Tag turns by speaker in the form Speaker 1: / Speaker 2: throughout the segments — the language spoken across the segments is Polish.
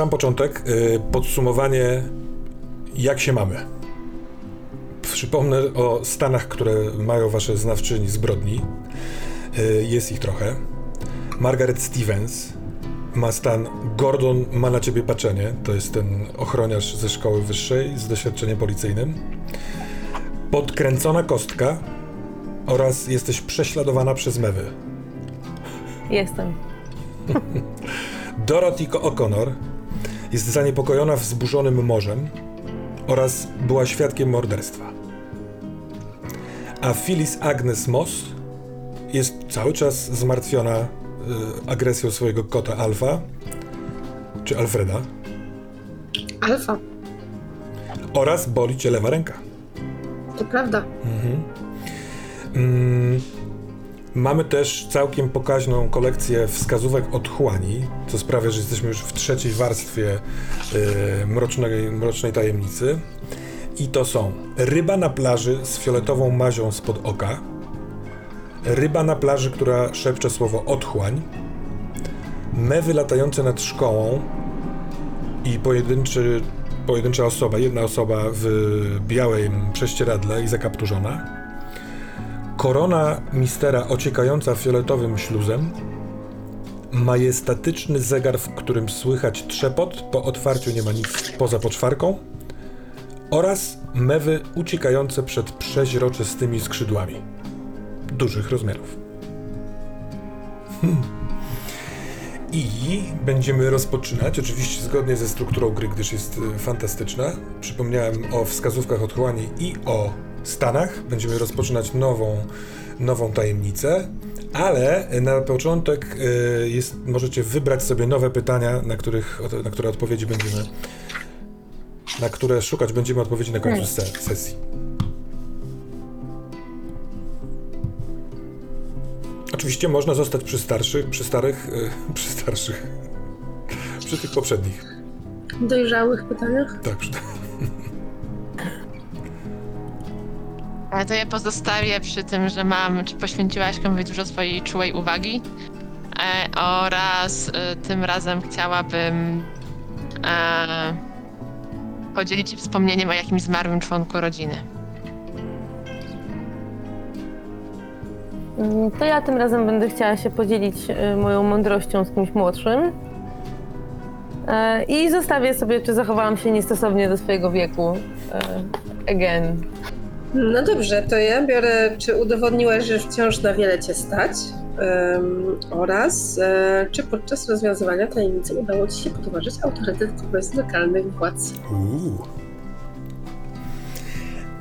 Speaker 1: Sam początek y, podsumowanie, jak się mamy. Przypomnę o stanach, które mają wasze znawczyni zbrodni. Y, jest ich trochę. Margaret Stevens ma stan Gordon ma na ciebie patrzenie. To jest ten ochroniarz ze szkoły wyższej z doświadczeniem policyjnym. Podkręcona kostka oraz jesteś prześladowana przez mewy.
Speaker 2: Jestem.
Speaker 1: Dorothy O'Connor jest zaniepokojona wzburzonym morzem oraz była świadkiem morderstwa. A Phyllis Agnes Moss jest cały czas zmartwiona y, agresją swojego kota Alfa, czy Alfreda,
Speaker 3: Alfa,
Speaker 1: oraz boli cię lewa ręka.
Speaker 3: to prawda.
Speaker 1: Mm, mamy też całkiem pokaźną kolekcję wskazówek otchłani, co sprawia, że jesteśmy już w trzeciej warstwie y, mrocznej, mrocznej tajemnicy. I to są ryba na plaży z fioletową mazią spod oka, ryba na plaży, która szepcze słowo otchłań, mewy latające nad szkołą i pojedynczy, pojedyncza osoba, jedna osoba w białym prześcieradle i zakapturzona, Korona mistera ociekająca fioletowym śluzem, majestatyczny zegar, w którym słychać trzepot, po otwarciu nie ma nic poza poczwarką oraz mewy uciekające przed przeźroczystymi skrzydłami dużych rozmiarów. Hmm. I będziemy rozpoczynać, oczywiście zgodnie ze strukturą gry, gdyż jest y, fantastyczna. Przypomniałem o wskazówkach otchłani i o stanach. Będziemy rozpoczynać nową, nową tajemnicę, ale na początek y, jest, możecie wybrać sobie nowe pytania, na, których, na które odpowiedzi będziemy, na które szukać będziemy odpowiedzi na końcu se, sesji. Oczywiście można zostać przy starszych, przy starych, y, przy starszych, przy tych poprzednich.
Speaker 3: dojrzałych pytaniach.
Speaker 1: Tak, przy,
Speaker 4: Ale to ja pozostawię przy tym, że mam, czy poświęciłaś komuś dużo swojej czułej uwagi e, oraz e, tym razem chciałabym e, podzielić się wspomnieniem o jakimś zmarłym członku rodziny.
Speaker 2: Mm, To ja tym razem będę chciała się podzielić y, moją mądrością z kimś młodszym. E, I zostawię sobie, czy zachowałam się niestosownie do swojego wieku. E, Again.
Speaker 3: No dobrze, to ja biorę, czy udowodniłaś, że wciąż na wiele cię stać oraz e, czy podczas rozwiązywania tajemnicy udało ci się podważyć autorytet z lokalnych władz.
Speaker 1: Uuu.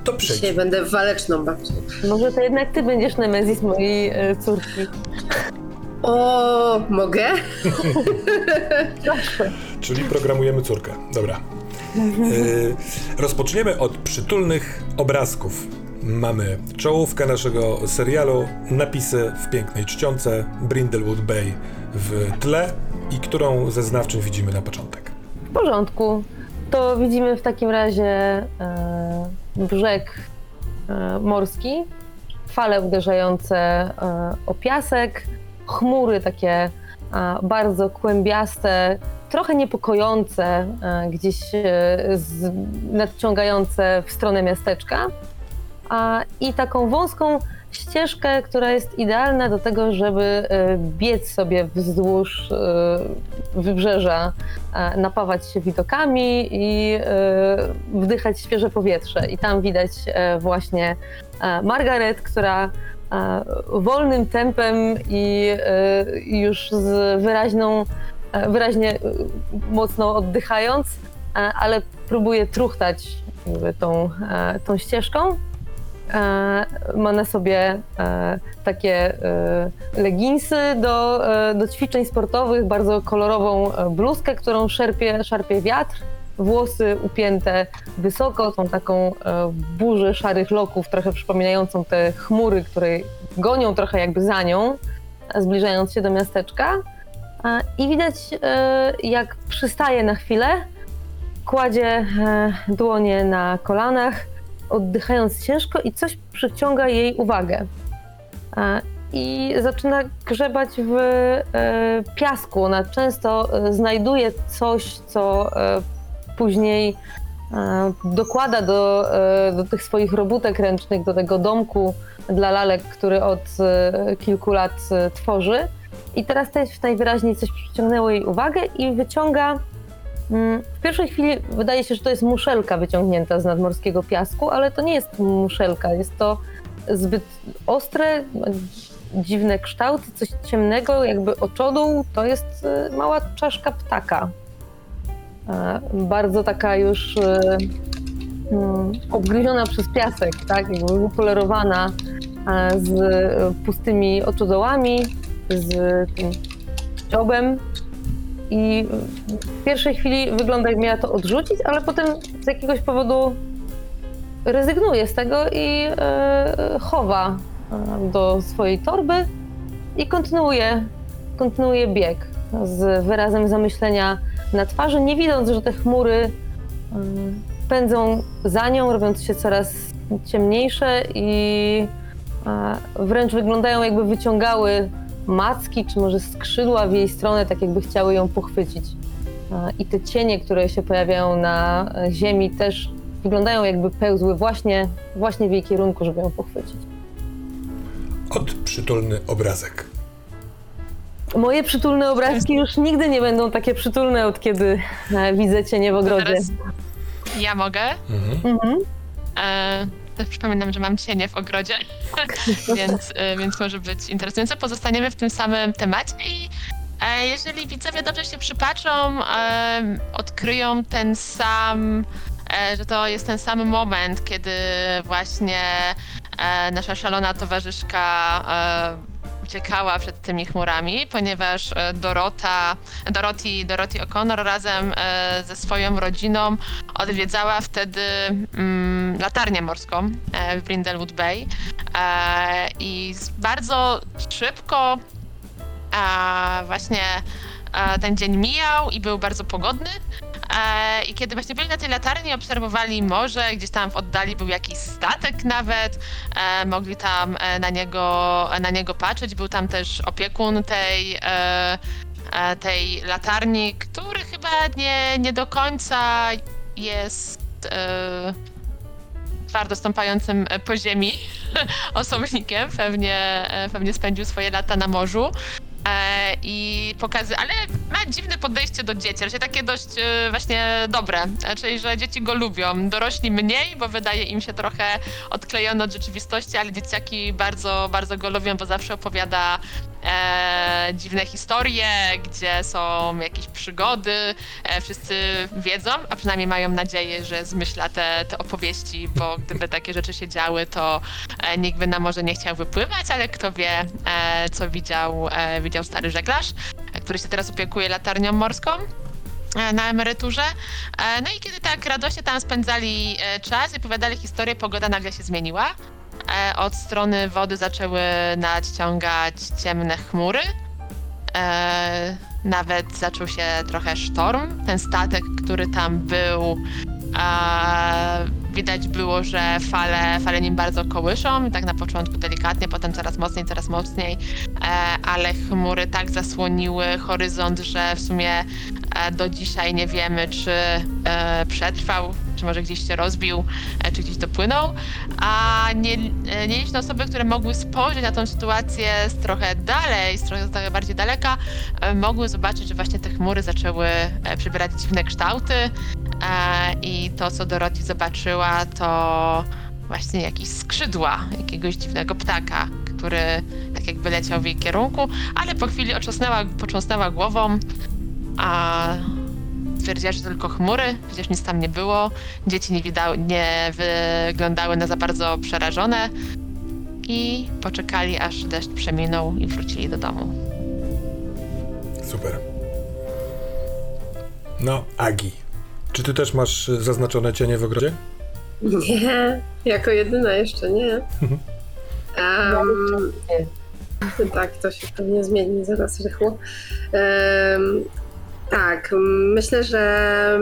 Speaker 1: To
Speaker 3: Dzisiaj
Speaker 1: przejdź.
Speaker 3: będę waleczną babcią.
Speaker 2: Może to jednak ty będziesz Nemezis mojej e, córki.
Speaker 3: O, mogę?
Speaker 2: Proszę.
Speaker 1: Czyli programujemy córkę. Dobra. Y, rozpoczniemy od przytulnych obrazków. Mamy czołówkę naszego serialu, napisy w pięknej czcionce, Brindlewood Bay w tle i którą ze znawczym widzimy na początek.
Speaker 2: W porządku. To widzimy w takim razie e, brzeg e, morski, fale uderzające e, o piasek, chmury takie e, bardzo kłębiaste, trochę niepokojące, e, gdzieś e, nadciągające w stronę miasteczka. I taką wąską ścieżkę, która jest idealna do tego, żeby e, biec sobie wzdłuż wybrzeża, napawać się widokami i wdychać świeże powietrze. I tam widać właśnie Margaret, która wolnym tempem i e, i już z wyraźną, e, wyraźnie e, mocno oddychając, e, ale próbuje truchtać tą, e, tą ścieżką. E, Ma na sobie e, takie e, leginsy do, e, do ćwiczeń sportowych, bardzo kolorową e, bluzkę, którą szarpie, szarpie wiatr. Włosy upięte wysoko, tą taką e, burzę szarych loków, trochę przypominającą te chmury, które gonią trochę jakby za nią, zbliżając się do miasteczka. E, I widać, e, jak przystaje na chwilę, kładzie dłonie na kolanach, oddychając ciężko i coś przyciąga jej uwagę. I zaczyna grzebać w piasku. Ona często znajduje coś, co później e, dokłada do, e, do tych swoich robótek ręcznych, do tego domku dla lalek, który od e, kilku lat tworzy. I teraz też najwyraźniej coś przyciągnęło jej uwagę i wyciąga. mm, W pierwszej chwili wydaje się, że to jest muszelka wyciągnięta z nadmorskiego piasku, ale to nie jest muszelka. Jest to zbyt ostre, dziwne kształty, coś ciemnego, jakby oczodół. To jest mała czaszka ptaka. E, Bardzo taka już e, mm, obgryziona przez piasek, tak? Jakby wypolerowana e, z pustymi oczodołami, z tym dziobem. I w pierwszej chwili wygląda, jak miała to odrzucić, ale potem z jakiegoś powodu rezygnuje z tego i chowa do swojej torby i kontynuuje, kontynuuje bieg z wyrazem zamyślenia na twarzy, nie widząc, że te chmury pędzą za nią, robiąc się coraz ciemniejsze i e, wręcz wyglądają jakby wyciągały macki, czy może skrzydła w jej stronę, tak jakby chciały ją pochwycić. E, I te cienie, które się pojawiają na e, ziemi też wyglądają jakby pełzły właśnie, właśnie w jej kierunku, żeby ją pochwycić.
Speaker 1: Od przytulny obrazek.
Speaker 2: Moje przytulne obrazki już nigdy nie będą takie przytulne, od kiedy e, widzę cienie w ogrodzie.
Speaker 4: Teraz ja mogę.
Speaker 1: Mhm.
Speaker 2: Mhm.
Speaker 4: E, też przypominam, że mam cienie w ogrodzie, więc, e, więc może być interesujące. Pozostaniemy w tym samym temacie i e, jeżeli widzowie dobrze się przypatrzą, e, odkryją ten sam, e, że to jest ten sam moment, kiedy właśnie e, nasza szalona towarzyszka e, uciekała przed tymi chmurami, ponieważ e, Dorota, Dorothy, Dorothy O'Connor razem e, ze swoją rodziną odwiedzała wtedy mm, latarnię morską e, w Brindlewood Bay i bardzo szybko właśnie ten dzień mijał i był bardzo pogodny. E, I kiedy właśnie byli na tej latarni, obserwowali morze, gdzieś tam w oddali był jakiś statek nawet, e, mogli tam e, na niego, na niego patrzeć. Był tam też opiekun tej, tej latarni, który chyba nie, nie do końca jest twardo stąpającym po ziemi osobnikiem. Pewnie, pewnie spędził swoje lata na morzu. E, I pokazy, ale ma dziwne podejście do dzieci, raczej takie dość e, właśnie dobre, czyli że dzieci go lubią. Dorośli mniej, bo wydaje im się trochę odklejony od rzeczywistości, ale dzieciaki bardzo, bardzo go lubią, bo zawsze opowiada e, dziwne historie, gdzie są jakieś przygody. E, wszyscy wiedzą, a przynajmniej mają nadzieję, że zmyśla te, te opowieści, bo gdyby takie rzeczy się działy, to e, nikt by na morze nie chciał wypływać, ale kto wie, e, co widział, e, widział stary żeglarz, który się teraz opiekuje latarnią morską e, na emeryturze. E, No i kiedy tak radośnie tam spędzali e, czas i opowiadali historię, pogoda nagle się zmieniła. Od strony wody zaczęły nadciągać ciemne chmury. Nawet zaczął się trochę sztorm. Ten statek, który tam był, widać było, że fale, fale nim bardzo kołyszą, tak na początku delikatnie, potem coraz mocniej, coraz mocniej, e, ale chmury tak zasłoniły horyzont, że w sumie e, do dzisiaj nie wiemy, czy e, przetrwał, czy może gdzieś się rozbił, czy gdzieś dopłynął, a nie, nieliczne osoby, które mogły spojrzeć na tą sytuację z trochę dalej, z trochę, bardziej daleka, mogły zobaczyć, że właśnie te chmury zaczęły przybierać dziwne kształty, I to, co Dorothy zobaczyła, to właśnie jakieś skrzydła jakiegoś dziwnego ptaka, który tak jakby leciał w jej kierunku, ale po chwili otrząsnęła, potrząsnęła głową, a stwierdziła, że tylko chmury, przecież nic tam nie było. Dzieci nie, widały, nie wyglądały na za bardzo przerażone i poczekali, aż deszcz przeminął i wrócili do domu.
Speaker 1: Super. No, Agi. Czy ty też masz zaznaczone cienie w ogrodzie?
Speaker 3: Nie, jako jedyna jeszcze nie. Um, tak, to się pewnie zmieni zaraz rychło. Em, tak, myślę, że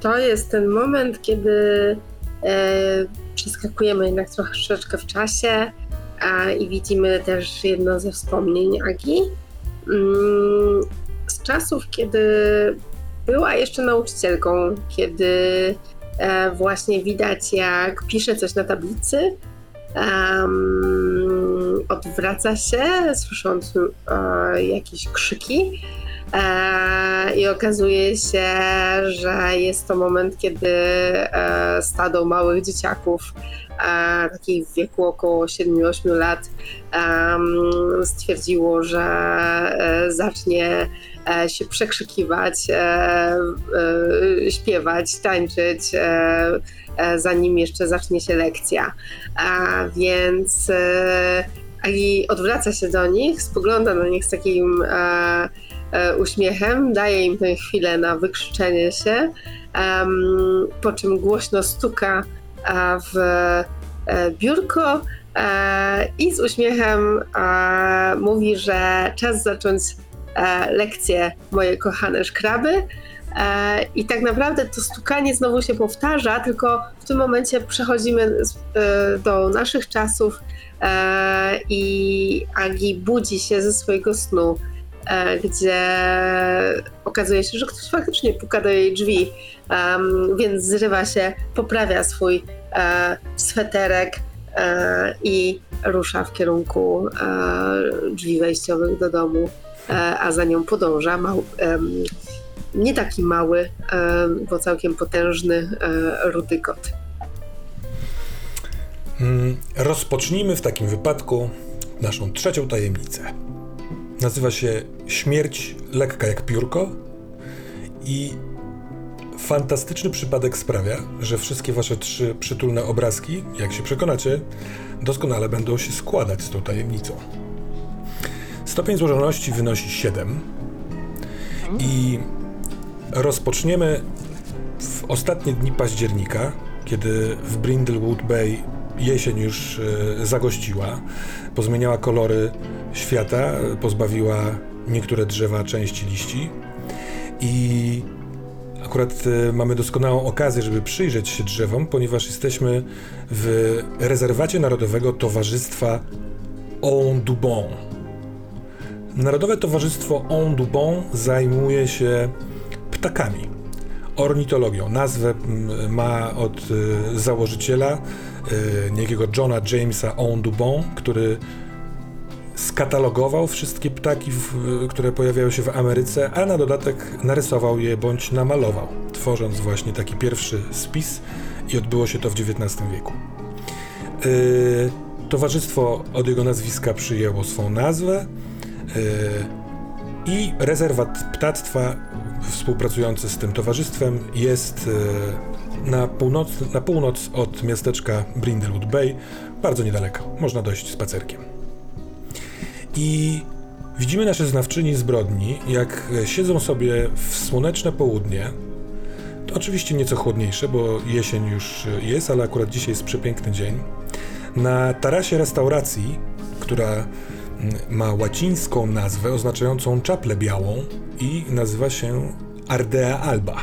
Speaker 3: to jest ten moment, kiedy e, przeskakujemy jednak troszeczkę w czasie
Speaker 5: A, I widzimy też jedno ze wspomnień Agi. Mm, Z czasów, kiedy była jeszcze nauczycielką, kiedy właśnie widać, jak pisze coś na tablicy, em, odwraca się, słysząc e, jakieś krzyki. E, I okazuje się, że jest to moment, kiedy e, stado małych dzieciaków, e, takich w wieku około 7-8 lat, stwierdziło, że e, zacznie e, się przekrzykiwać, e, e, śpiewać, tańczyć, e, e, zanim jeszcze zacznie się lekcja. A więc e, i odwraca się do nich, spogląda na nich z takim e, e, uśmiechem, daje im tę chwilę na wykrzyczenie się, po czym głośno stuka e, w e, biurko e, i z uśmiechem e, mówi, że czas zacząć e, lekcję, moje kochane szkraby. E, I tak naprawdę to stukanie znowu się powtarza, tylko w tym momencie przechodzimy e, do naszych czasów i Agi budzi się ze swojego snu, gdzie okazuje się, że ktoś faktycznie puka do jej drzwi, więc zrywa się, poprawia swój sweterek i rusza w kierunku drzwi wejściowych do domu, a za nią podąża mał, nie taki mały, bo całkiem potężny e, rudy kot.
Speaker 1: Mm, Rozpocznijmy w takim wypadku naszą trzecią tajemnicę. Nazywa się Śmierć lekka jak piórko i fantastyczny przypadek sprawia, że wszystkie wasze trzy przytulne obrazki, jak się przekonacie, doskonale będą się składać z tą tajemnicą. Stopień złożoności wynosi 7 i rozpoczniemy w ostatnie dni października, kiedy w Brindlewood Bay jesień już e, zagościła, pozmieniała kolory świata, pozbawiła niektóre drzewa części liści i akurat e, mamy doskonałą okazję, żeby przyjrzeć się drzewom, ponieważ jesteśmy w rezerwacie Narodowego Towarzystwa On Dubon. Narodowe Towarzystwo On Dubon zajmuje się ptakami ornitologią. Nazwę mm, ma od y, założyciela, y, niejakiego Johna Jamesa Audubon, który skatalogował wszystkie ptaki, w, które pojawiają się w Ameryce, a na dodatek narysował je bądź namalował, tworząc właśnie taki pierwszy spis i odbyło się to w XIX wieku. Y, towarzystwo od jego nazwiska przyjęło swą nazwę y, i rezerwat ptactwa współpracujący z tym towarzystwem jest e, na północ, na północ od miasteczka Brindlewood Bay, bardzo niedaleko. Można dojść spacerkiem. I widzimy nasze znawczyni zbrodni, jak e, siedzą sobie w słoneczne południe. To oczywiście nieco chłodniejsze, bo jesień już e, jest, ale akurat dzisiaj jest przepiękny dzień. Na tarasie restauracji, która ma łacińską nazwę oznaczającą czaplę białą i nazywa się Ardea Alba.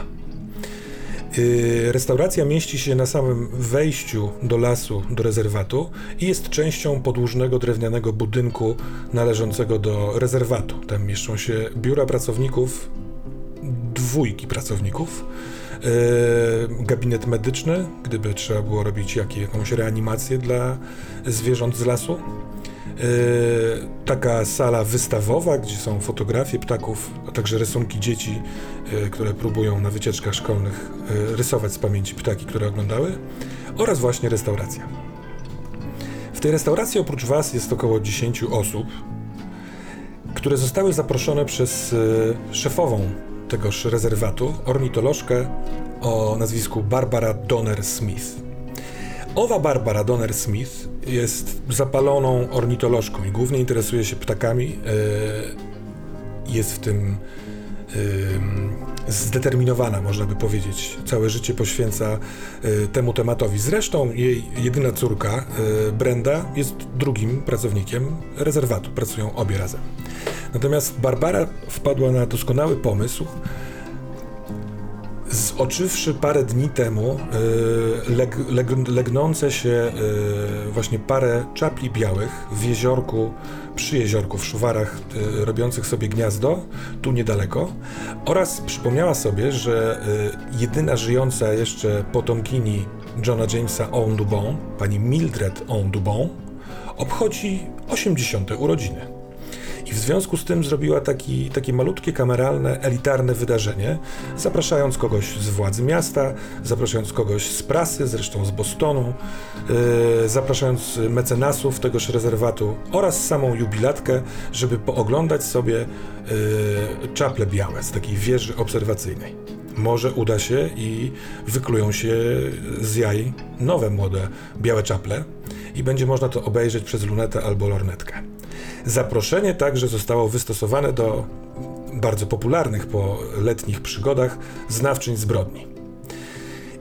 Speaker 1: Yy, Restauracja mieści się na samym wejściu do lasu, do rezerwatu i jest częścią podłużnego drewnianego budynku należącego do rezerwatu. Tam mieszczą się biura pracowników, dwójki pracowników, yy, gabinet medyczny, gdyby trzeba było robić jakąś reanimację dla zwierząt z lasu. Yy, taka sala wystawowa, gdzie są fotografie ptaków, a także rysunki dzieci, yy, które próbują na wycieczkach szkolnych yy, rysować z pamięci ptaki, które oglądały, oraz właśnie restauracja. W tej restauracji oprócz Was jest około 10 osób, które zostały zaproszone przez szefową tegoż rezerwatu, ornitolożkę o nazwisku Barbara Donner-Smith. Owa Barbara Donner-Smith jest zapaloną ornitolożką i głównie interesuje się ptakami. e, Jest w tym em, zdeterminowana, można by powiedzieć. Całe życie poświęca e, temu tematowi. Zresztą jej jedyna córka, e, Brenda, jest drugim pracownikiem rezerwatu. Pracują obie razem. Natomiast Barbara wpadła na doskonały pomysł Zoczywszy parę dni temu y, leg, leg, legnące się y, właśnie parę czapli białych w jeziorku, przy jeziorku w Szuwarach, y, robiących sobie gniazdo, tu niedaleko, oraz przypomniała sobie, że jedyna żyjąca jeszcze potomkini Johna Jamesa Audubon, pani Mildred Audubon, obchodzi 80. urodziny. I w związku z tym zrobiła taki, takie malutkie, kameralne, elitarne wydarzenie, zapraszając kogoś z władzy miasta, zapraszając kogoś z prasy, zresztą z Bostonu, yy, zapraszając mecenasów tegoż rezerwatu oraz samą jubilatkę, żeby pooglądać sobie yy, czaple białe z takiej wieży obserwacyjnej. Może uda się i wyklują się z jaj nowe, młode, białe czaple i będzie można to obejrzeć przez lunetę albo lornetkę. Zaproszenie także zostało wystosowane do bardzo popularnych po letnich przygodach znawczyń zbrodni.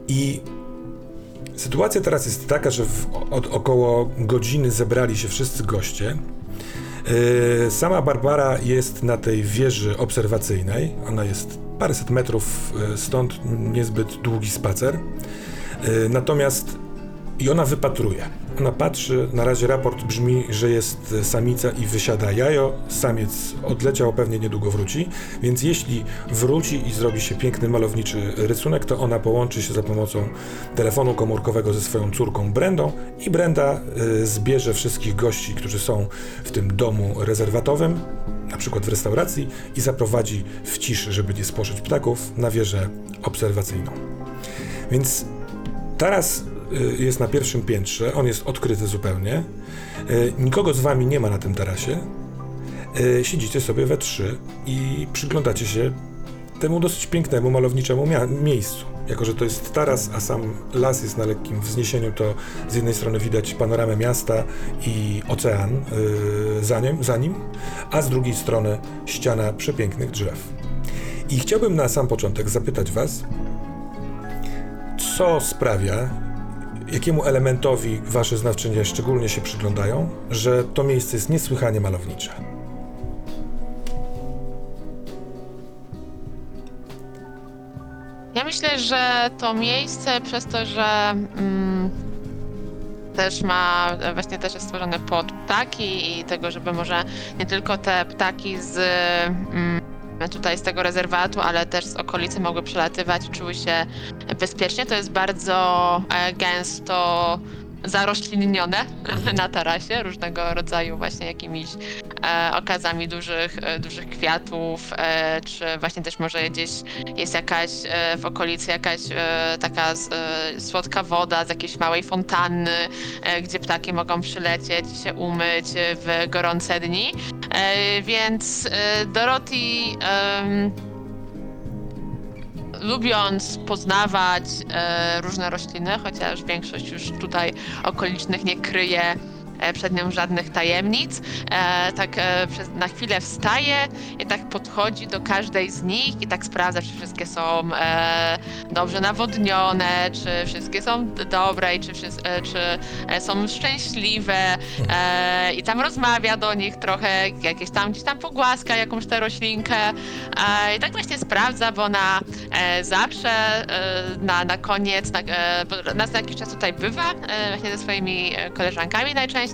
Speaker 1: I sytuacja teraz jest taka, że w, od około godziny zebrali się wszyscy goście. Yy, sama Barbara jest na tej wieży obserwacyjnej. Ona jest paręset metrów yy, stąd, niezbyt długi spacer. Yy, natomiast i ona wypatruje. Ona patrzy, na razie raport brzmi, że jest samica i wysiada jajo. Samiec odleciał, pewnie niedługo wróci, więc jeśli wróci i zrobi się piękny malowniczy rysunek, to ona połączy się za pomocą telefonu komórkowego ze swoją córką Brendą i Brenda y, zbierze wszystkich gości, którzy są w tym domu rezerwatowym, na przykład w restauracji, i zaprowadzi w ciszy, żeby nie spłoszyć ptaków, na wieżę obserwacyjną. Więc teraz jest na pierwszym piętrze, on jest odkryty zupełnie. Y, nikogo z wami nie ma na tym tarasie. Y, siedzicie sobie we trzy i przyglądacie się temu dosyć pięknemu, malowniczemu miejscu. Jako, że to jest taras, a sam las jest na lekkim wzniesieniu, to z jednej strony widać panoramę miasta i ocean yy, za, nim, za nim, a z drugiej strony ściana przepięknych drzew. I chciałbym na sam początek zapytać Was, co sprawia, jakiemu elementowi wasze znawczynie szczególnie się przyglądają, że to miejsce jest niesłychanie malownicze?
Speaker 4: Ja myślę, że to miejsce przez to, że mm, też ma, właśnie też jest stworzone pod ptaki i tego, żeby może nie tylko te ptaki z mm, tutaj z tego rezerwatu, ale też z okolicy mogły przelatywać, czuły się bezpiecznie. To jest bardzo e, gęsto zaroślinione na tarasie, różnego rodzaju właśnie jakimiś e, okazami dużych, e, dużych kwiatów, e, czy właśnie też może gdzieś jest jakaś e, w okolicy jakaś e, taka e, słodka woda z jakiejś małej fontanny, e, gdzie ptaki mogą przylecieć, się umyć w gorące dni. E, więc e, Dorothy lubiąc poznawać e, różne rośliny, chociaż większość już tutaj okolicznych nie kryje przed nią żadnych tajemnic. E, tak e, na chwilę wstaje i tak podchodzi do każdej z nich i tak sprawdza, czy wszystkie są e, dobrze nawodnione, czy wszystkie są dobre i czy, e, czy e, są szczęśliwe. E, i tam rozmawia do nich trochę, jakieś tam gdzieś tam pogłaska jakąś tę roślinkę. E, i tak właśnie sprawdza, bo na e, zawsze e, na, na koniec, na, e, raz na jakiś czas tutaj bywa, e, właśnie ze swoimi e, koleżankami najczęściej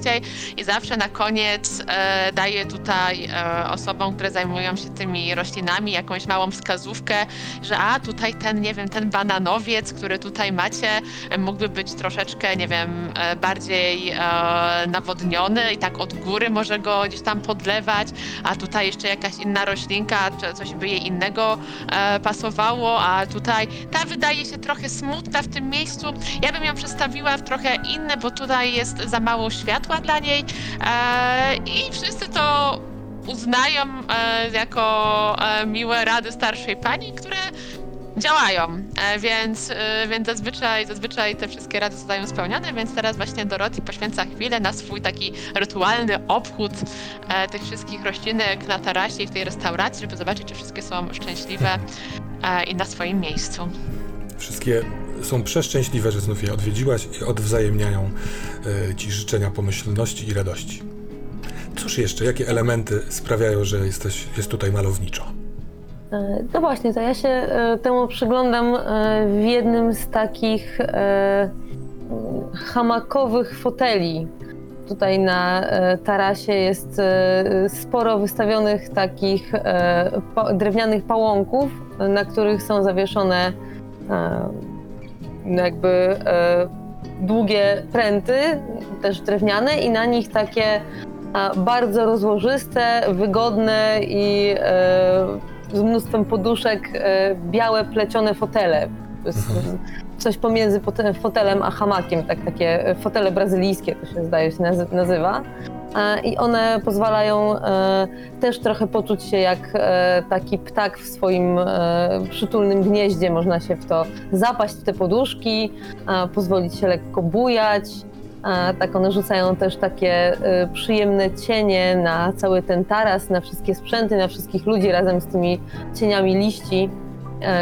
Speaker 4: i zawsze na koniec e, daje tutaj e, osobom, które zajmują się tymi roślinami jakąś małą wskazówkę, że a tutaj ten, nie wiem, ten bananowiec, który tutaj macie, mógłby być troszeczkę, nie wiem, e, bardziej e, nawodniony i tak od góry może go gdzieś tam podlewać, a tutaj jeszcze jakaś inna roślinka, czy coś by jej innego e, pasowało, a tutaj ta wydaje się trochę smutna w tym miejscu. Ja bym ją przedstawiła w trochę inne, bo tutaj jest za mało światła dla niej e, i wszyscy to uznają e, jako e, miłe rady starszej pani, które działają, więc, więc zazwyczaj, zazwyczaj te wszystkie rady zostają spełnione, więc teraz właśnie Dorothy poświęca chwilę na swój taki rytualny obchód tych wszystkich roślinek na tarasie i w tej restauracji, żeby zobaczyć, czy wszystkie są szczęśliwe i na swoim miejscu.
Speaker 1: Wszystkie są przeszczęśliwe, że znów je odwiedziłaś i odwzajemniają y, ci życzenia pomyślności i radości. Cóż jeszcze, jakie elementy sprawiają, że jesteś, jest tutaj malowniczo?
Speaker 2: E, No właśnie, to ja się e, temu przyglądam e, w jednym z takich e, hamakowych foteli. Tutaj na e, tarasie jest e, sporo wystawionych takich e, drewnianych pałąków, na których są zawieszone e, jakby e, długie pręty, też drewniane i na nich takie a, bardzo rozłożyste, wygodne i e, z mnóstwem poduszek e, białe plecione fotele. Jest coś pomiędzy fotelem a hamakiem, tak, takie fotele brazylijskie to się zdaje się nazy- nazywa. E, I one pozwalają e, też trochę poczuć się jak e, taki ptak w swoim przytulnym gnieździe. Można się w to zapaść w te poduszki, pozwolić się lekko bujać. Tak one rzucają też takie przyjemne cienie na cały ten taras, na wszystkie sprzęty, na wszystkich ludzi razem z tymi cieniami liści,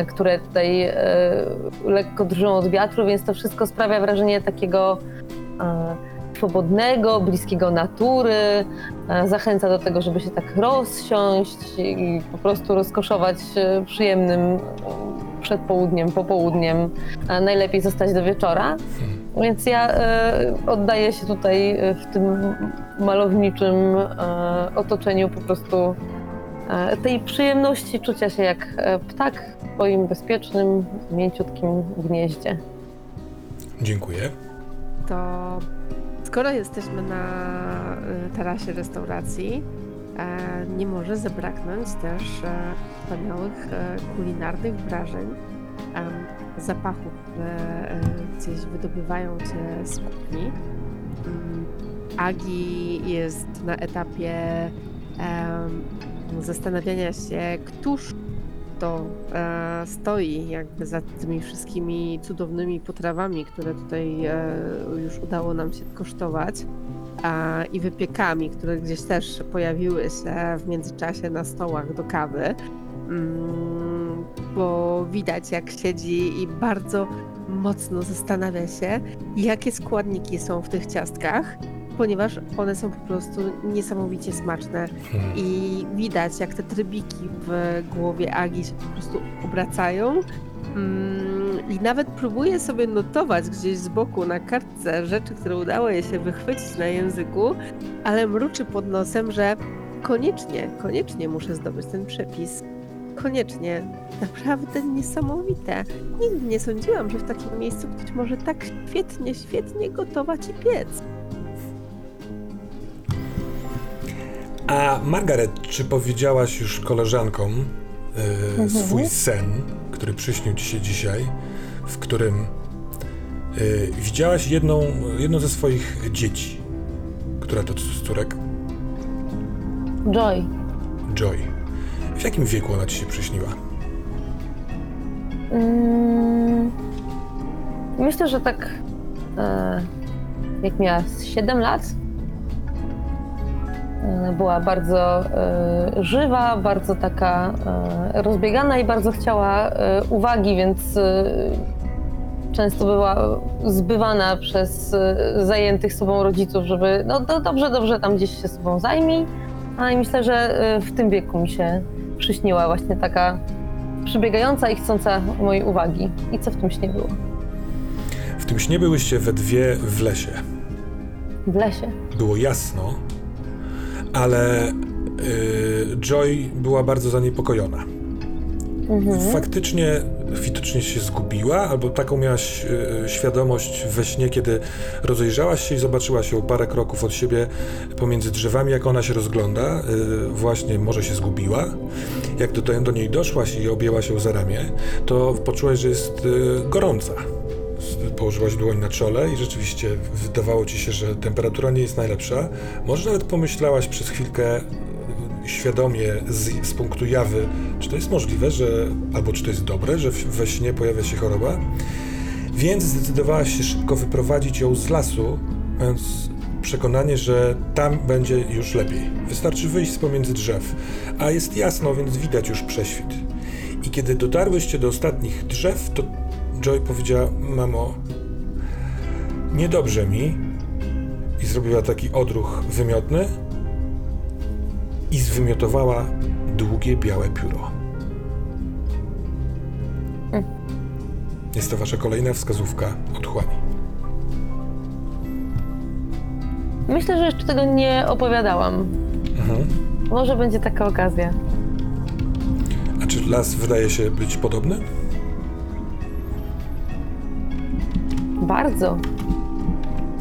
Speaker 2: które tutaj e, lekko drżą od wiatru, więc to wszystko sprawia wrażenie takiego e, swobodnego, bliskiego natury. E, Zachęca do tego, żeby się tak rozsiąść i po prostu rozkoszować e, przyjemnym e, przedpołudniem, popołudniem. A najlepiej zostać do wieczora. Więc ja oddaję się tutaj w tym malowniczym otoczeniu po prostu tej przyjemności czucia się jak ptak w swoim bezpiecznym, mięciutkim gnieździe.
Speaker 1: Dziękuję.
Speaker 5: to skoro jesteśmy na y, tarasie restauracji, e, nie może zabraknąć też e, wspaniałych e, kulinarnych wrażeń, zapachów, które gdzieś wydobywają się z kuchni. Mm, Agi jest na etapie zastanawiania się, któż to e, stoi jakby za tymi wszystkimi cudownymi potrawami, które tutaj e, już udało nam się kosztować. A, I wypiekami, które gdzieś też pojawiły się w międzyczasie na stołach do kawy. Mm, bo widać, jak siedzi i bardzo mocno zastanawia się, jakie składniki są w tych ciastkach, ponieważ one są po prostu niesamowicie smaczne.
Speaker 1: Hmm.
Speaker 5: I widać, jak te trybiki w głowie Agi się po prostu obracają. Mm, I nawet próbuje sobie notować gdzieś z boku na kartce rzeczy, które udało jej się wychwycić na języku, ale mruczy pod nosem, że koniecznie, koniecznie muszę zdobyć ten przepis. Koniecznie. Naprawdę niesamowite. Nigdy nie sądziłam, że w takim miejscu ktoś może tak świetnie, świetnie gotować i piec.
Speaker 1: A Margaret, czy powiedziałaś już koleżankom y, swój sen, który przyśnił ci się dzisiaj, w którym y, widziałaś jedną, jedną ze swoich dzieci? Która to z córek?
Speaker 2: Joy.
Speaker 1: Joy. W jakim wieku ona ci się przyśniła?
Speaker 2: Mm, myślę, że tak e, jak miała z 7 lat. E, była bardzo e, żywa, bardzo taka e, rozbiegana i bardzo chciała uwagi, więc często była zbywana przez zajętych sobą rodziców, żeby no do, dobrze, dobrze tam gdzieś się sobą zajmij. A i myślę, że w tym wieku mi się przyśniła właśnie taka przybiegająca i chcąca mojej uwagi. I co w tym śnie było?
Speaker 1: W tym śnie byłyście we dwie w lesie.
Speaker 2: W lesie.
Speaker 1: Było jasno, ale y, Joy była bardzo zaniepokojona.
Speaker 2: Mhm.
Speaker 1: Faktycznie widocznie się zgubiła, albo taką miałaś y, świadomość we śnie, kiedy rozejrzałaś się i zobaczyłaś ją parę kroków od siebie pomiędzy drzewami, jak ona się rozgląda. Y, właśnie może się zgubiła. Jak do, do niej doszłaś i objęłaś ją za ramię, to poczułaś, że jest gorąca. Położyłaś dłoń na czole i rzeczywiście wydawało ci się, że temperatura nie jest najlepsza. Może nawet pomyślałaś przez chwilkę y, świadomie z, z punktu jawy, czy to jest możliwe, że albo czy to jest dobre, że we śnie pojawia się choroba. Więc zdecydowałaś się szybko wyprowadzić ją z lasu, mając przekonanie, że tam będzie już lepiej. Wystarczy wyjść z pomiędzy drzew, a jest jasno, więc widać już prześwit. I kiedy dotarłyście do ostatnich drzew, to Joy powiedziała: Mamo, niedobrze mi. I zrobiła taki odruch wymiotny i zwymiotowała długie białe pióro. Jest to wasza kolejna wskazówka od chłami.
Speaker 2: Myślę, że jeszcze tego nie opowiadałam.
Speaker 1: Mhm.
Speaker 2: Może będzie taka okazja.
Speaker 1: A czy las wydaje się być podobny?
Speaker 2: Bardzo.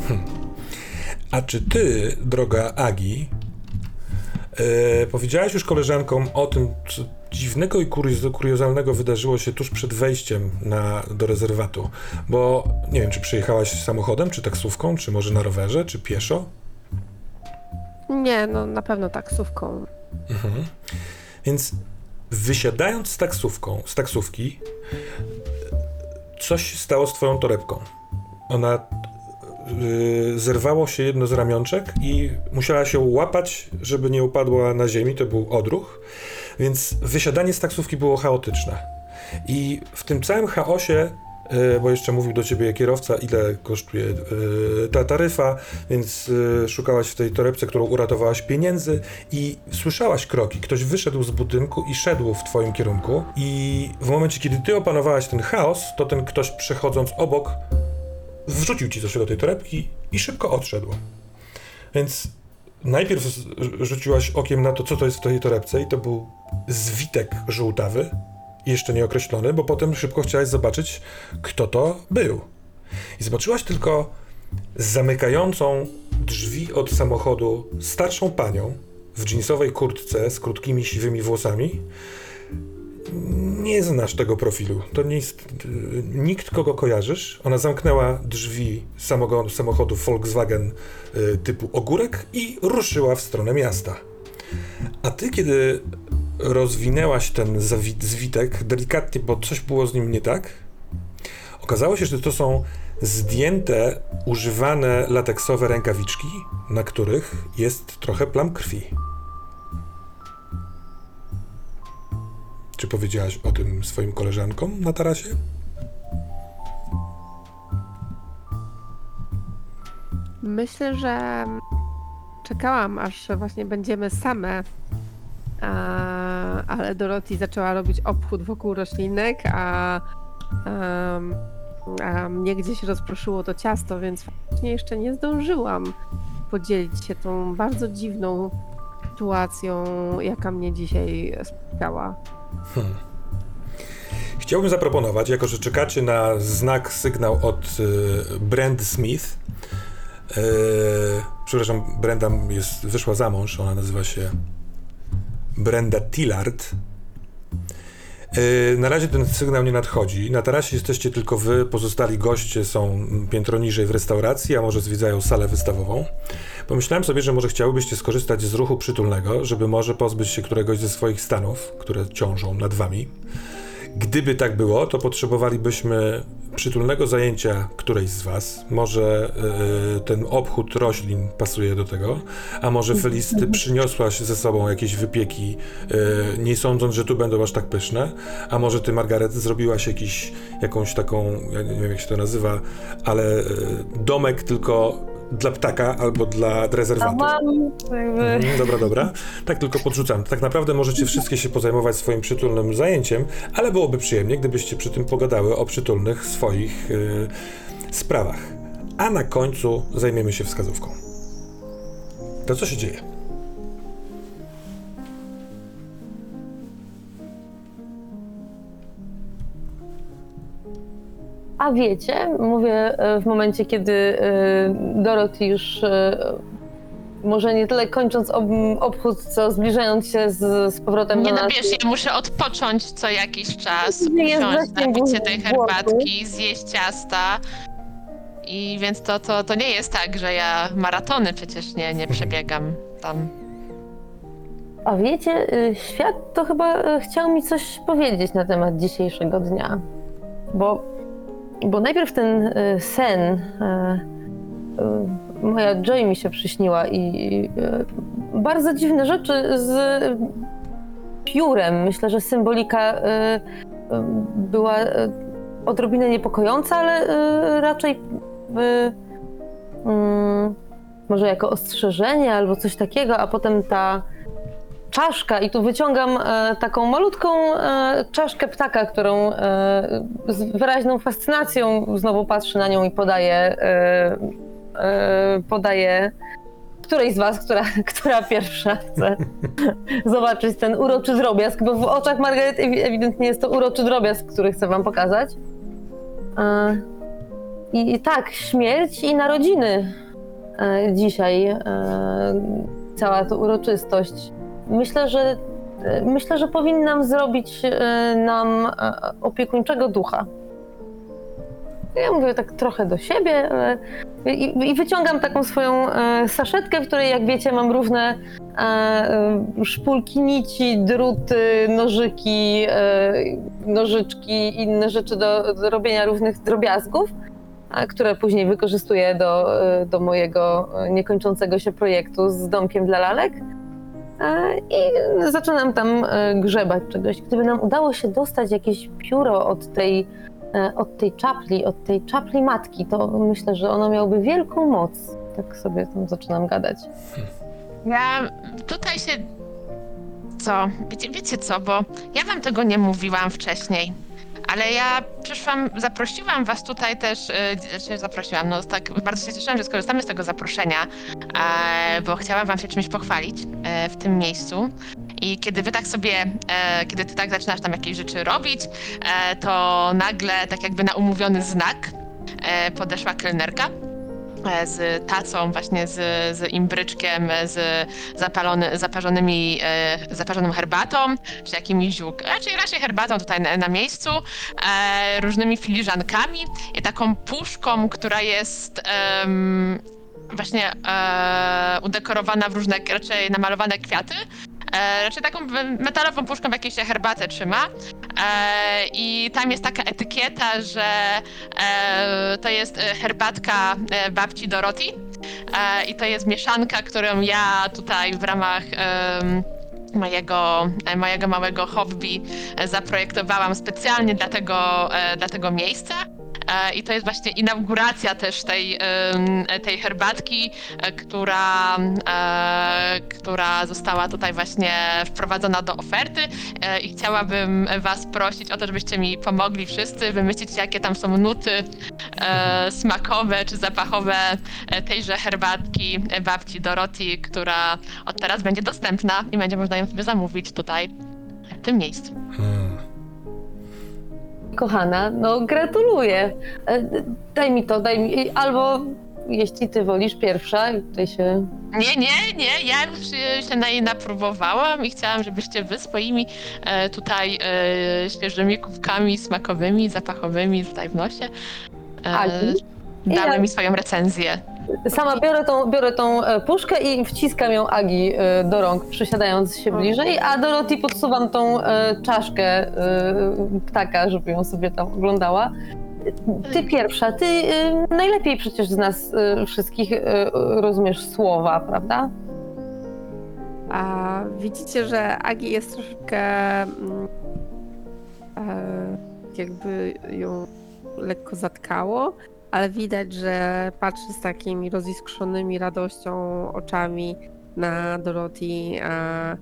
Speaker 1: A czy ty, droga Agi, e, powiedziałaś już koleżankom o tym, co dziwnego i kuriozalnego wydarzyło się tuż przed wejściem na, do rezerwatu? Bo nie wiem, czy przyjechałaś samochodem, czy taksówką, czy może na rowerze, czy pieszo?
Speaker 5: Nie, no na pewno taksówką.
Speaker 1: Mhm. Więc wysiadając z taksówką, z taksówki, coś się stało z twoją torebką. Ona yy, zerwało się jedno z ramionczek i musiała się łapać, żeby nie upadła na ziemi. To był odruch. Więc wysiadanie z taksówki było chaotyczne. I w tym całym chaosie, yy, bo jeszcze mówił do ciebie kierowca, ile kosztuje yy, ta taryfa, więc yy, szukałaś w tej torebce, którą uratowałaś pieniędzy i słyszałaś kroki. Ktoś wyszedł z budynku i szedł w twoim kierunku. I w momencie, kiedy ty opanowałaś ten chaos, to ten ktoś przechodząc obok wrzucił ci coś do tej torebki i szybko odszedł. Więc najpierw rzuciłaś okiem na to, co to jest w tej torebce i to był zwitek żółtawy, jeszcze nieokreślony, bo potem szybko chciałaś zobaczyć, kto to był. I zobaczyłaś tylko zamykającą drzwi od samochodu starszą panią w dżinsowej kurtce z krótkimi siwymi włosami. Nie znasz tego profilu. To nie jest y, nikt, kogo kojarzysz. Ona zamknęła drzwi samochodu Volkswagen y, typu ogórek i ruszyła w stronę miasta. A ty, kiedy rozwinęłaś ten zwitek delikatnie, bo coś było z nim nie tak, okazało się, że to są zdjęte, używane lateksowe rękawiczki, na których jest trochę plam krwi. Czy powiedziałaś o tym swoim koleżankom na tarasie?
Speaker 5: Myślę, że czekałam, aż właśnie będziemy same. A, ale Dorothy zaczęła robić obchód wokół roślinek, a, em, a mnie gdzieś rozproszyło to ciasto, więc faktycznie jeszcze nie zdążyłam podzielić się tą bardzo dziwną sytuacją, jaka mnie dzisiaj spotkała.
Speaker 1: Hmm. Chciałbym zaproponować, jako że czekacie na znak, sygnał od y, Brand Smith. y, przepraszam, Brenda jest, wyszła za mąż, ona nazywa się Brenda Tillard. Y, na razie ten sygnał nie nadchodzi. Na tarasie jesteście tylko wy, pozostali goście są piętro niżej w restauracji, a może zwiedzają salę wystawową. Pomyślałem sobie, że może chciałybyście skorzystać z ruchu przytulnego, żeby może pozbyć się któregoś ze swoich stanów, które ciążą nad wami. Gdyby tak było, to potrzebowalibyśmy przytulnego zajęcia którejś z was. Może yy, ten obchód roślin pasuje do tego, a może Felisty przyniosłaś ze sobą jakieś wypieki, yy, nie sądząc, że tu będą aż tak pyszne, a może ty, Margaret, zrobiłaś jakiś, jakąś taką, ja nie wiem jak się to nazywa, ale yy, domek tylko dla ptaka albo dla rezerwatu. Mhm, dobra, dobra. Tak tylko podrzucam. Tak naprawdę możecie wszystkie się pozajmować swoim przytulnym zajęciem, ale byłoby przyjemnie, gdybyście przy tym pogadały o przytulnych swoich yy, sprawach. A na końcu zajmiemy się wskazówką. To co się dzieje?
Speaker 2: A wiecie, mówię e, w momencie, kiedy e, Dorothy już e, może nie tyle kończąc ob, obchód, co zbliżając się z, z powrotem
Speaker 4: Nie
Speaker 2: do
Speaker 4: no
Speaker 2: nas.
Speaker 4: wiesz, ja muszę odpocząć co jakiś czas,
Speaker 2: Nie
Speaker 4: usiąść, napić się tej herbatki, zjeść ciasta. I więc to, to, to nie jest tak, że ja maratony przecież nie, nie przebiegam tam.
Speaker 2: A wiecie, e, świat to chyba chciał mi coś powiedzieć na temat dzisiejszego dnia. Bo, bo najpierw ten e, sen, e, e, moja Joy mi się przyśniła i bardzo dziwne rzeczy z piórem. Myślę, że symbolika była odrobinę niepokojąca, ale raczej mm, może jako ostrzeżenie albo coś takiego, a potem ta czaszka i tu wyciągam e, taką malutką e, czaszkę ptaka, którą e, z wyraźną fascynacją znowu patrzy na nią i podaje, e, podaje którejś z was, która, która pierwsza chce zobaczyć ten uroczy drobiazg, bo w oczach Margaret ewi- ewidentnie jest to uroczy drobiazg, który chcę wam pokazać. I, I tak, śmierć i narodziny dzisiaj, cała ta uroczystość. Myślę, że myślę, że powinnam zrobić e, nam e, opiekuńczego ducha. Ja mówię tak trochę do siebie i, i wyciągam taką swoją e, saszetkę, w której jak wiecie mam różne szpulki nici, druty, nożyki, nożyczki inne rzeczy do, do robienia różnych drobiazgów, które później wykorzystuję do, do mojego niekończącego się projektu z domkiem dla lalek. E, I zaczynam tam e, grzebać czegoś. Gdyby nam udało się dostać jakieś pióro od tej, e, od tej czapli, od tej czapli matki, to myślę, że ono miałoby wielką moc. Tak sobie tam zaczynam gadać.
Speaker 4: Ja tutaj się. Co? Wiecie, wiecie co, bo ja wam tego nie mówiłam wcześniej. Ale ja przyszłam, zaprosiłam was tutaj też, yy, znaczy zaprosiłam, no tak, bardzo się cieszyłam, że skorzystamy z tego zaproszenia, e, bo chciałam wam się czymś pochwalić e, w tym miejscu. I kiedy wy tak sobie, e, kiedy ty tak zaczynasz tam jakieś rzeczy robić, e, to nagle, tak jakby na umówiony znak, e, podeszła kelnerka e, z tacą, właśnie z, z imbryczkiem, z zapalony, zaparzonymi, e, zaparzoną herbatą, czy jakimiś ziółk, raczej raczej herbatą tutaj na, na miejscu, e, różnymi filiżankami i taką puszką, która jest em, właśnie e, udekorowana w różne, raczej namalowane kwiaty. E, raczej taką metalową puszką, w jakiej się herbatę trzyma. E, I tam jest taka etykieta, że e, to jest e, herbatka e, babci Doroti. E, I to jest mieszanka, którą ja tutaj w ramach em, mojego, e, mojego małego hobby e, zaprojektowałam specjalnie dla tego, e, dla tego miejsca. E, I to jest właśnie inauguracja też tej, tej herbatki, e, która, e, która została tutaj właśnie wprowadzona do oferty i chciałabym was prosić o to, żebyście mi pomogli wszyscy wymyślić, jakie tam są nuty smakowe czy zapachowe tejże herbatki babci Doroti, która od teraz będzie dostępna i będzie można ją sobie zamówić tutaj, w tym miejscu.
Speaker 1: Hmm.
Speaker 2: Kochana, no gratuluję. E, Daj mi to, daj mi. Albo jeśli ty wolisz pierwsza, i tutaj się.
Speaker 4: Nie, nie, nie, ja już się na jej napróbowałam i chciałam, żebyście wy swoimi e, tutaj e, świeżymi kubkami smakowymi, zapachowymi tutaj w nosie e,
Speaker 2: Ali?
Speaker 4: dali
Speaker 2: Ja-
Speaker 4: mi swoją recenzję.
Speaker 2: Sama biorę tą, biorę tą e, puszkę i wciskam ją Agi e, do rąk, przysiadając się bliżej, a Dorothy podsuwam tą e, czaszkę e, ptaka, żeby ją sobie tam oglądała. Ty pierwsza, ty e, najlepiej przecież z nas e, wszystkich e, rozumiesz słowa, prawda?
Speaker 5: A widzicie, że Agi jest troszeczkę mm, e, jakby ją lekko zatkało, ale widać, że patrzy z takimi roziskrzonymi radością oczami na Dorothy. A,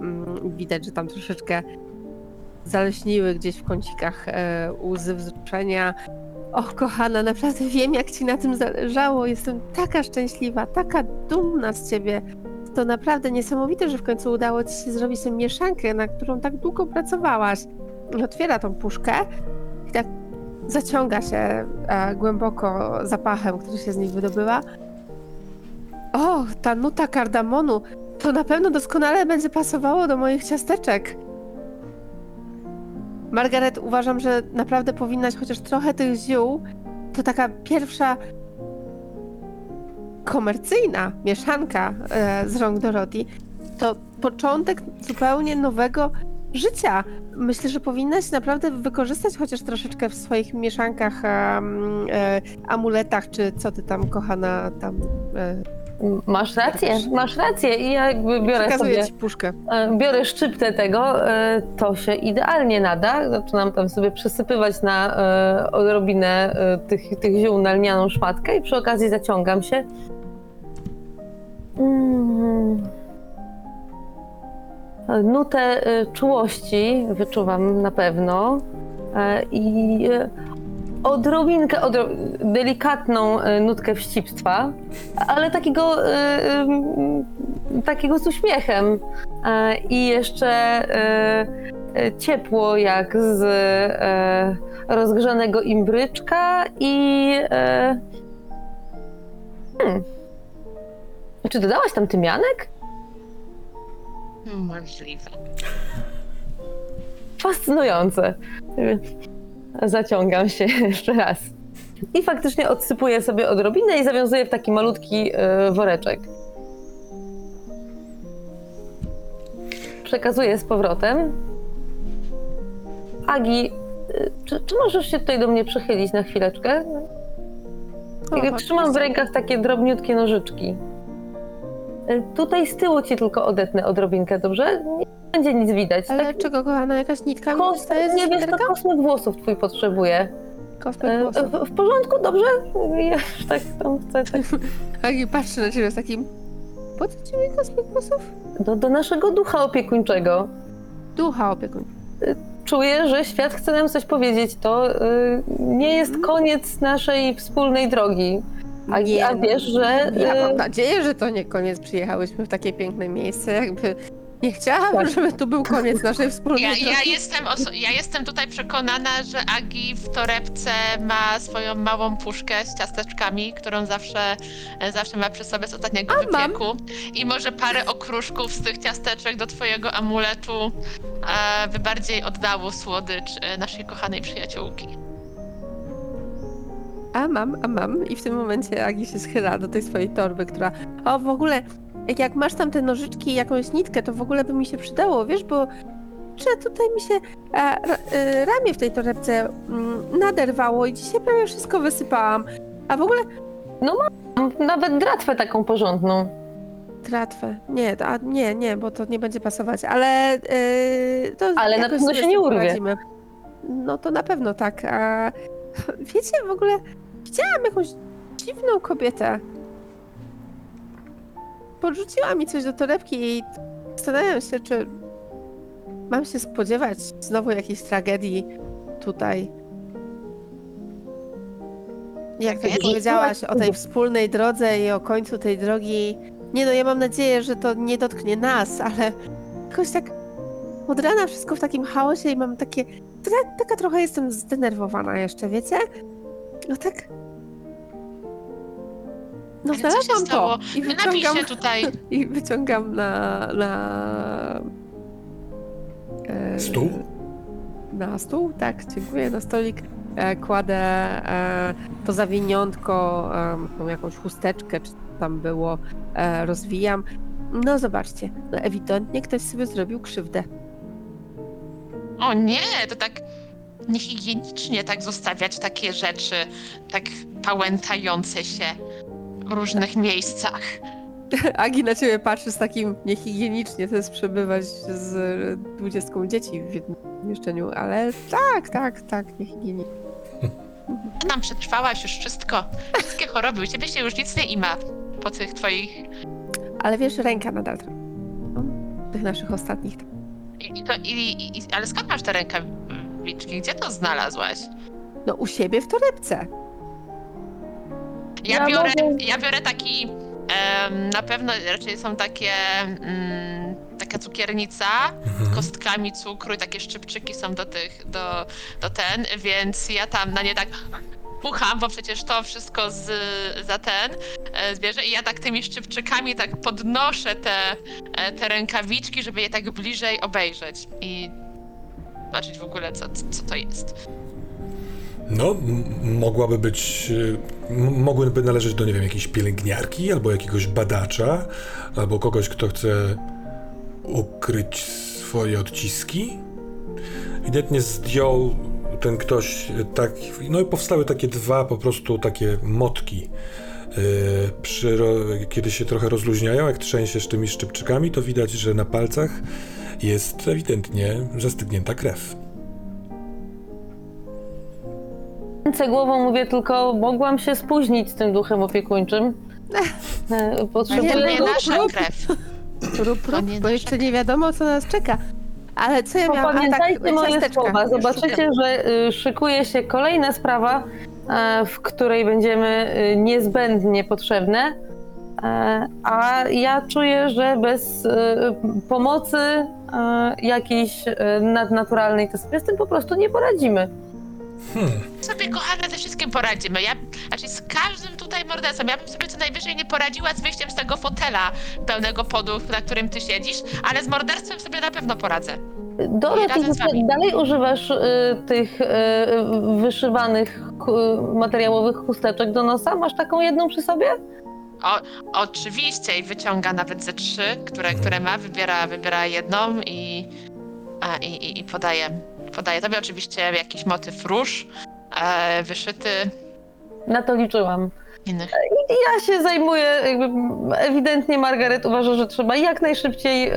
Speaker 5: mm, widać, że tam troszeczkę zaleśniły gdzieś w kącikach e, łzy wzruszenia. Och, kochana, naprawdę wiem, jak ci na tym zależało. Jestem taka szczęśliwa, taka dumna z ciebie. To naprawdę niesamowite, że w końcu udało ci się zrobić tę mieszankę, na którą tak długo pracowałaś. Otwiera tą puszkę i tak zaciąga się e, głęboko zapachem, który się z nich wydobywa. O, ta nuta kardamonu, to na pewno doskonale będzie pasowało do moich ciasteczek. Margaret, uważam, że naprawdę powinnaś chociaż trochę tych ziół. To taka pierwsza komercyjna mieszanka e, z rąk Dorothy. To początek zupełnie nowego życia. Myślę, że powinnaś naprawdę wykorzystać chociaż troszeczkę w swoich mieszankach, em, e, amuletach, czy co ty tam, kochana, tam e,
Speaker 2: Masz rację, masz rację i ja jakby biorę
Speaker 5: przekazuję
Speaker 2: sobie...
Speaker 5: ci puszkę.
Speaker 2: E, biorę szczyptę tego, e, to się idealnie nada. Zaczynam tam sobie przesypywać na e, odrobinę tych, tych ziół na lnianą szmatkę i przy okazji zaciągam się. Mm. Nutę e, czułości wyczuwam na pewno e, i e, odrobinkę, odro delikatną nutkę wścibstwa, ale takiego, takiego z uśmiechem i jeszcze ciepło jak z rozgrzanego imbryczka i hmm. Czy dodałaś tam tymianek?
Speaker 4: Możliwe.
Speaker 2: Fascynujące. Zaciągam się jeszcze raz. I faktycznie odsypuję sobie odrobinę i zawiązuję w taki malutki e, woreczek. Przekazuję z powrotem. Agi, e, czy, czy możesz się tutaj do mnie przychylić na chwileczkę?
Speaker 5: O,
Speaker 2: Trzymam w rękach takie drobniutkie nożyczki. E, Tutaj z tyłu ci tylko odetnę odrobinkę, dobrze? Nie będzie nic widać.
Speaker 5: Ale
Speaker 2: Tak
Speaker 5: czego, kochana, jakaś nitka mi zostaje
Speaker 2: nie wiesz, to kosmyk włosów twój potrzebuje.
Speaker 5: Kosmyk włosów.
Speaker 2: w, w porządku, dobrze? Ja już tak tam chcę. Tak.
Speaker 5: Agi patrzy na ciebie z takim... Po co ci mi kosmyk włosów?
Speaker 2: Do, do naszego ducha opiekuńczego.
Speaker 5: Ducha opiekuń.
Speaker 2: Czuję, że świat chce nam coś powiedzieć. To y, nie jest koniec naszej wspólnej drogi. A,
Speaker 5: Nie,
Speaker 2: a wiesz, że.
Speaker 5: Ja mam
Speaker 2: y,
Speaker 5: nadzieję, że to nie koniec. Przyjechałyśmy w takie piękne miejsce, jakby... Nie chciałabym,
Speaker 2: Tak.
Speaker 5: żeby tu był koniec naszej wspólnej
Speaker 4: Ja, ja, jestem oso- ja jestem tutaj przekonana, że Agi w torebce ma swoją małą puszkę z ciasteczkami, którą zawsze, e, zawsze ma przy sobie z ostatniego
Speaker 5: A, mam.
Speaker 4: wypieku. I może parę okruszków z tych ciasteczek do twojego amuletu e, by bardziej oddało słodycz e, naszej kochanej przyjaciółki.
Speaker 5: A mam, a mam. I w tym momencie Agi się schyla do tej swojej torby, która... O, w ogóle, jak masz tam te nożyczki i jakąś nitkę, to w ogóle by mi się przydało, wiesz, bo... Że tutaj mi się e, ra, e, ramię w tej torebce mm, naderwało i dzisiaj prawie wszystko wysypałam. A w ogóle
Speaker 2: mam nawet dratwę taką porządną.
Speaker 5: tratwę. Nie, a, nie, nie, bo to nie będzie pasować, ale e, to
Speaker 2: Ale na pewno się nie urwie.
Speaker 5: poradzimy. No to na pewno tak. A, wiecie, w ogóle widziałam jakąś dziwną kobietę. Podrzuciła mi coś do torebki i zastanawiam się, czy mam się spodziewać znowu jakiejś tragedii tutaj. Jak
Speaker 4: Tragedii?
Speaker 5: powiedziałaś o tej wspólnej drodze i o końcu tej drogi. Nie no, ja mam nadzieję, że to nie dotknie nas, ale jakoś tak od rana wszystko w takim chaosie i mam takie... Taka, taka trochę jestem zdenerwowana jeszcze, wiecie? No tak... No
Speaker 4: Ale co się
Speaker 5: znalazłam
Speaker 4: stało?
Speaker 5: to i wyciągam,
Speaker 4: się tutaj.
Speaker 5: i wyciągam na... na... e,
Speaker 1: Stół?
Speaker 5: na stół, tak, dziękuję, na stolik e, kładę e, to zawiniątko, e, tą jakąś chusteczkę, czy co tam było, e, rozwijam. No zobaczcie, no ewidentnie ktoś sobie zrobił krzywdę.
Speaker 4: O nie, to tak niehigienicznie tak zostawiać takie rzeczy, tak pałętające się różnych miejscach.
Speaker 5: Agi na ciebie patrzy z takim niehigienicznie, to jest przebywać z dwudziestką dzieci w jednym mieszkaniu, ale tak, tak, tak, niehigienicznie.
Speaker 4: Tam przetrwałaś już wszystko. Wszystkie choroby. U ciebie się już nic nie ima po tych twoich...
Speaker 5: Ale wiesz, ręka nadal. No, Tych naszych ostatnich.
Speaker 4: I, i to, i, i, ale skąd masz te rękawiczki? Gdzie to znalazłaś?
Speaker 5: No u siebie w torebce.
Speaker 4: Ja,
Speaker 2: Ja
Speaker 4: biorę,
Speaker 2: mogę-
Speaker 4: ja biorę taki... em, na pewno raczej są takie... Mm, taka cukiernica
Speaker 1: Mhm.
Speaker 4: kostkami cukru i takie szczypczyki są do tych, do, do ten, więc ja tam na nie tak pucham, bo przecież to wszystko z, za ten e, zbierze i ja tak tymi szczypczykami tak podnoszę te, e, te rękawiczki, żeby je tak bliżej obejrzeć i zobaczyć w ogóle co, co to jest.
Speaker 1: No, mogłaby być, y, mogłyby należeć do, nie wiem, jakiejś pielęgniarki, albo jakiegoś badacza, albo kogoś, kto chce ukryć swoje odciski. Ewidentnie zdjął ten ktoś y, tak, no i powstały takie dwa po prostu takie motki. Y, Przy, kiedy się trochę rozluźniają, jak trzęsiesz tymi szczypczykami, to widać, że na palcach jest ewidentnie zastygnięta krew.
Speaker 2: Ręce głową mówię tylko, mogłam się spóźnić z tym duchem opiekuńczym. E,
Speaker 4: Nie,
Speaker 2: Potrzebuję
Speaker 4: nie
Speaker 2: go...
Speaker 4: nasza krew.
Speaker 5: Rób,
Speaker 4: To
Speaker 5: rób,
Speaker 4: nie
Speaker 5: bo jeszcze nie wiadomo, co nas czeka. Ale co ja miałam? A tak,
Speaker 2: Pamiętajcie moje
Speaker 5: ciasteczka.
Speaker 2: słowa. Zobaczycie, że y, szykuje się kolejna sprawa, e, w której będziemy y, niezbędnie potrzebne. E, A ja czuję, że bez y, pomocy e, jakiejś e, nadnaturalnej to sobie z tym po prostu nie poradzimy.
Speaker 1: Hmm.
Speaker 4: sobie kochane ze wszystkim poradzimy. Ja, znaczy z każdym tutaj mordercą. Ja bym sobie co najwyżej nie poradziła z wyjściem z tego fotela pełnego podów, na którym ty siedzisz, ale z morderstwem sobie na pewno poradzę. Razem z
Speaker 2: ty
Speaker 4: wami.
Speaker 2: dalej używasz y, tych y, wyszywanych ku- materiałowych chusteczek do nosa? Masz taką jedną przy sobie?
Speaker 4: Oczywiście i wyciąga nawet ze trzy, które, które ma, wybiera, wybiera jedną i, a, i, i, i podaje. Podaje tobie oczywiście jakiś motyw róż, e, wyszyty
Speaker 2: Na to liczyłam.
Speaker 4: innych.
Speaker 2: Ja się zajmuję, jakby ewidentnie Margaret uważa, że trzeba jak najszybciej e,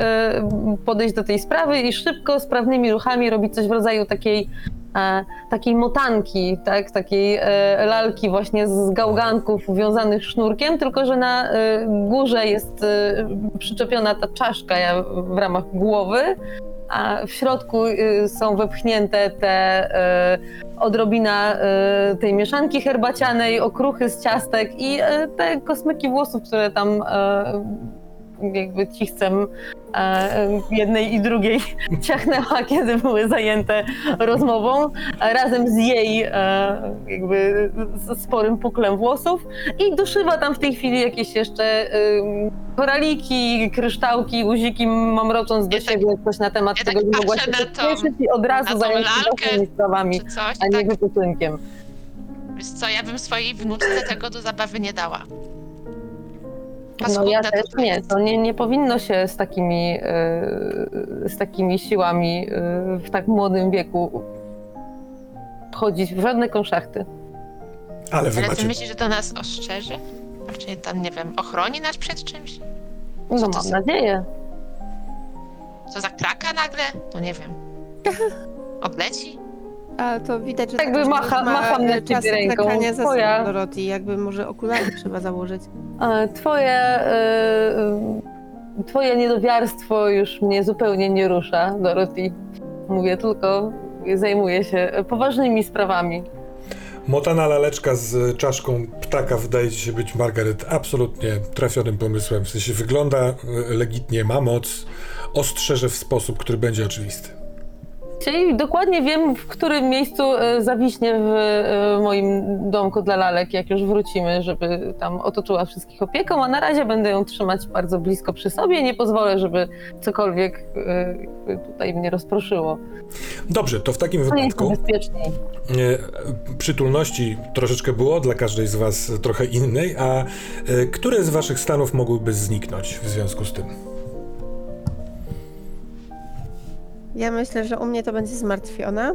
Speaker 2: podejść do tej sprawy i szybko, sprawnymi ruchami robić coś w rodzaju takiej, e, takiej motanki, tak? takiej e, lalki właśnie z gałganków wiązanych sznurkiem, tylko że na e, górze jest e, przyczepiona ta czaszka ja- w ramach głowy, a w środku e, są wepchnięte te e, odrobina e, tej mieszanki herbacianej, okruchy z ciastek i te kosmyki włosów, które tam jakby cichcem e, jednej i drugiej ciachnęła, kiedy były zajęte rozmową, a razem z jej e, jakby sporym puklem włosów i doszywa tam w tej chwili jakieś jeszcze e, koraliki, kryształki, guziki, mamrocząc do
Speaker 4: Ja tak-
Speaker 2: siebie coś na temat
Speaker 4: ja
Speaker 2: tego,
Speaker 4: tak
Speaker 2: że mogła się pospieszyć i od razu zająć się sprawami,
Speaker 4: coś?
Speaker 2: a nie
Speaker 4: Tak,
Speaker 2: wypoczynkiem.
Speaker 4: wiesz co, ja bym swojej wnuczce tego do zabawy nie dała.
Speaker 2: No ja też
Speaker 4: to
Speaker 2: nie, to nie, nie powinno się z takimi, yy, z takimi siłami yy, w tak młodym wieku wchodzić w żadne konszachty.
Speaker 1: Ale wy
Speaker 4: Ale ty
Speaker 1: macie
Speaker 4: myślisz, że to nas ostrzeże? Czy tam, nie wiem, ochroni nas przed czymś?
Speaker 2: No
Speaker 4: to
Speaker 2: mam
Speaker 4: za-
Speaker 2: nadzieję.
Speaker 4: Co za kraka nagle? No nie wiem. Odleci?
Speaker 5: A to widać, że
Speaker 2: Jakby
Speaker 5: taki
Speaker 2: macha-
Speaker 5: ma,
Speaker 2: macham na
Speaker 5: e,
Speaker 2: ciebie
Speaker 5: czas
Speaker 2: ręką.
Speaker 5: krakania za
Speaker 2: Twoja.
Speaker 5: sobą, Dorothy. Jakby może okulary trzeba założyć.
Speaker 2: E, Twoje, yy, twoje niedowiarstwo już mnie zupełnie nie rusza, Dorothy. Mówię tylko, zajmuję się poważnymi sprawami.
Speaker 1: Motana laleczka z czaszką ptaka wydaje ci się być Margaret absolutnie trafionym pomysłem. W sensie wygląda e, legitnie, ma moc, ostrzeże w sposób, który będzie oczywisty.
Speaker 2: Czyli dokładnie wiem, w którym miejscu e, zawiśnie w e, moim domku dla lalek, jak już wrócimy, żeby tam otoczyła wszystkich opieką, a na razie będę ją trzymać bardzo blisko przy sobie. Nie pozwolę, żeby cokolwiek e, tutaj mnie rozproszyło.
Speaker 1: Dobrze, to w takim
Speaker 2: To jest
Speaker 1: wypadku
Speaker 2: bezpieczniej.
Speaker 1: e, przytulności troszeczkę było dla każdej z was trochę innej, a e, które z waszych stanów mogłyby zniknąć w związku z tym?
Speaker 5: Ja myślę, że u mnie to będzie zmartwiona.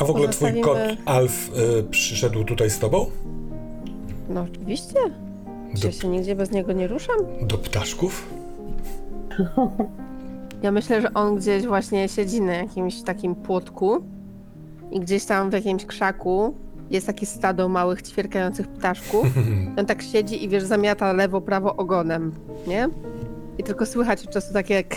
Speaker 1: A w ogóle twój kot
Speaker 5: Pozostawimy-
Speaker 1: Alf e, przyszedł tutaj z tobą?
Speaker 5: No oczywiście. Czy
Speaker 1: Do,
Speaker 5: ja się nigdzie bez niego nie ruszam?
Speaker 1: do ptaszków?
Speaker 5: Ja myślę, że on gdzieś właśnie siedzi na jakimś takim płotku i gdzieś tam w jakimś krzaku jest takie stado małych, ćwierkających ptaszków. On tak siedzi i wiesz, zamiata lewo, prawo ogonem, nie? I tylko słychać od czasu takie k-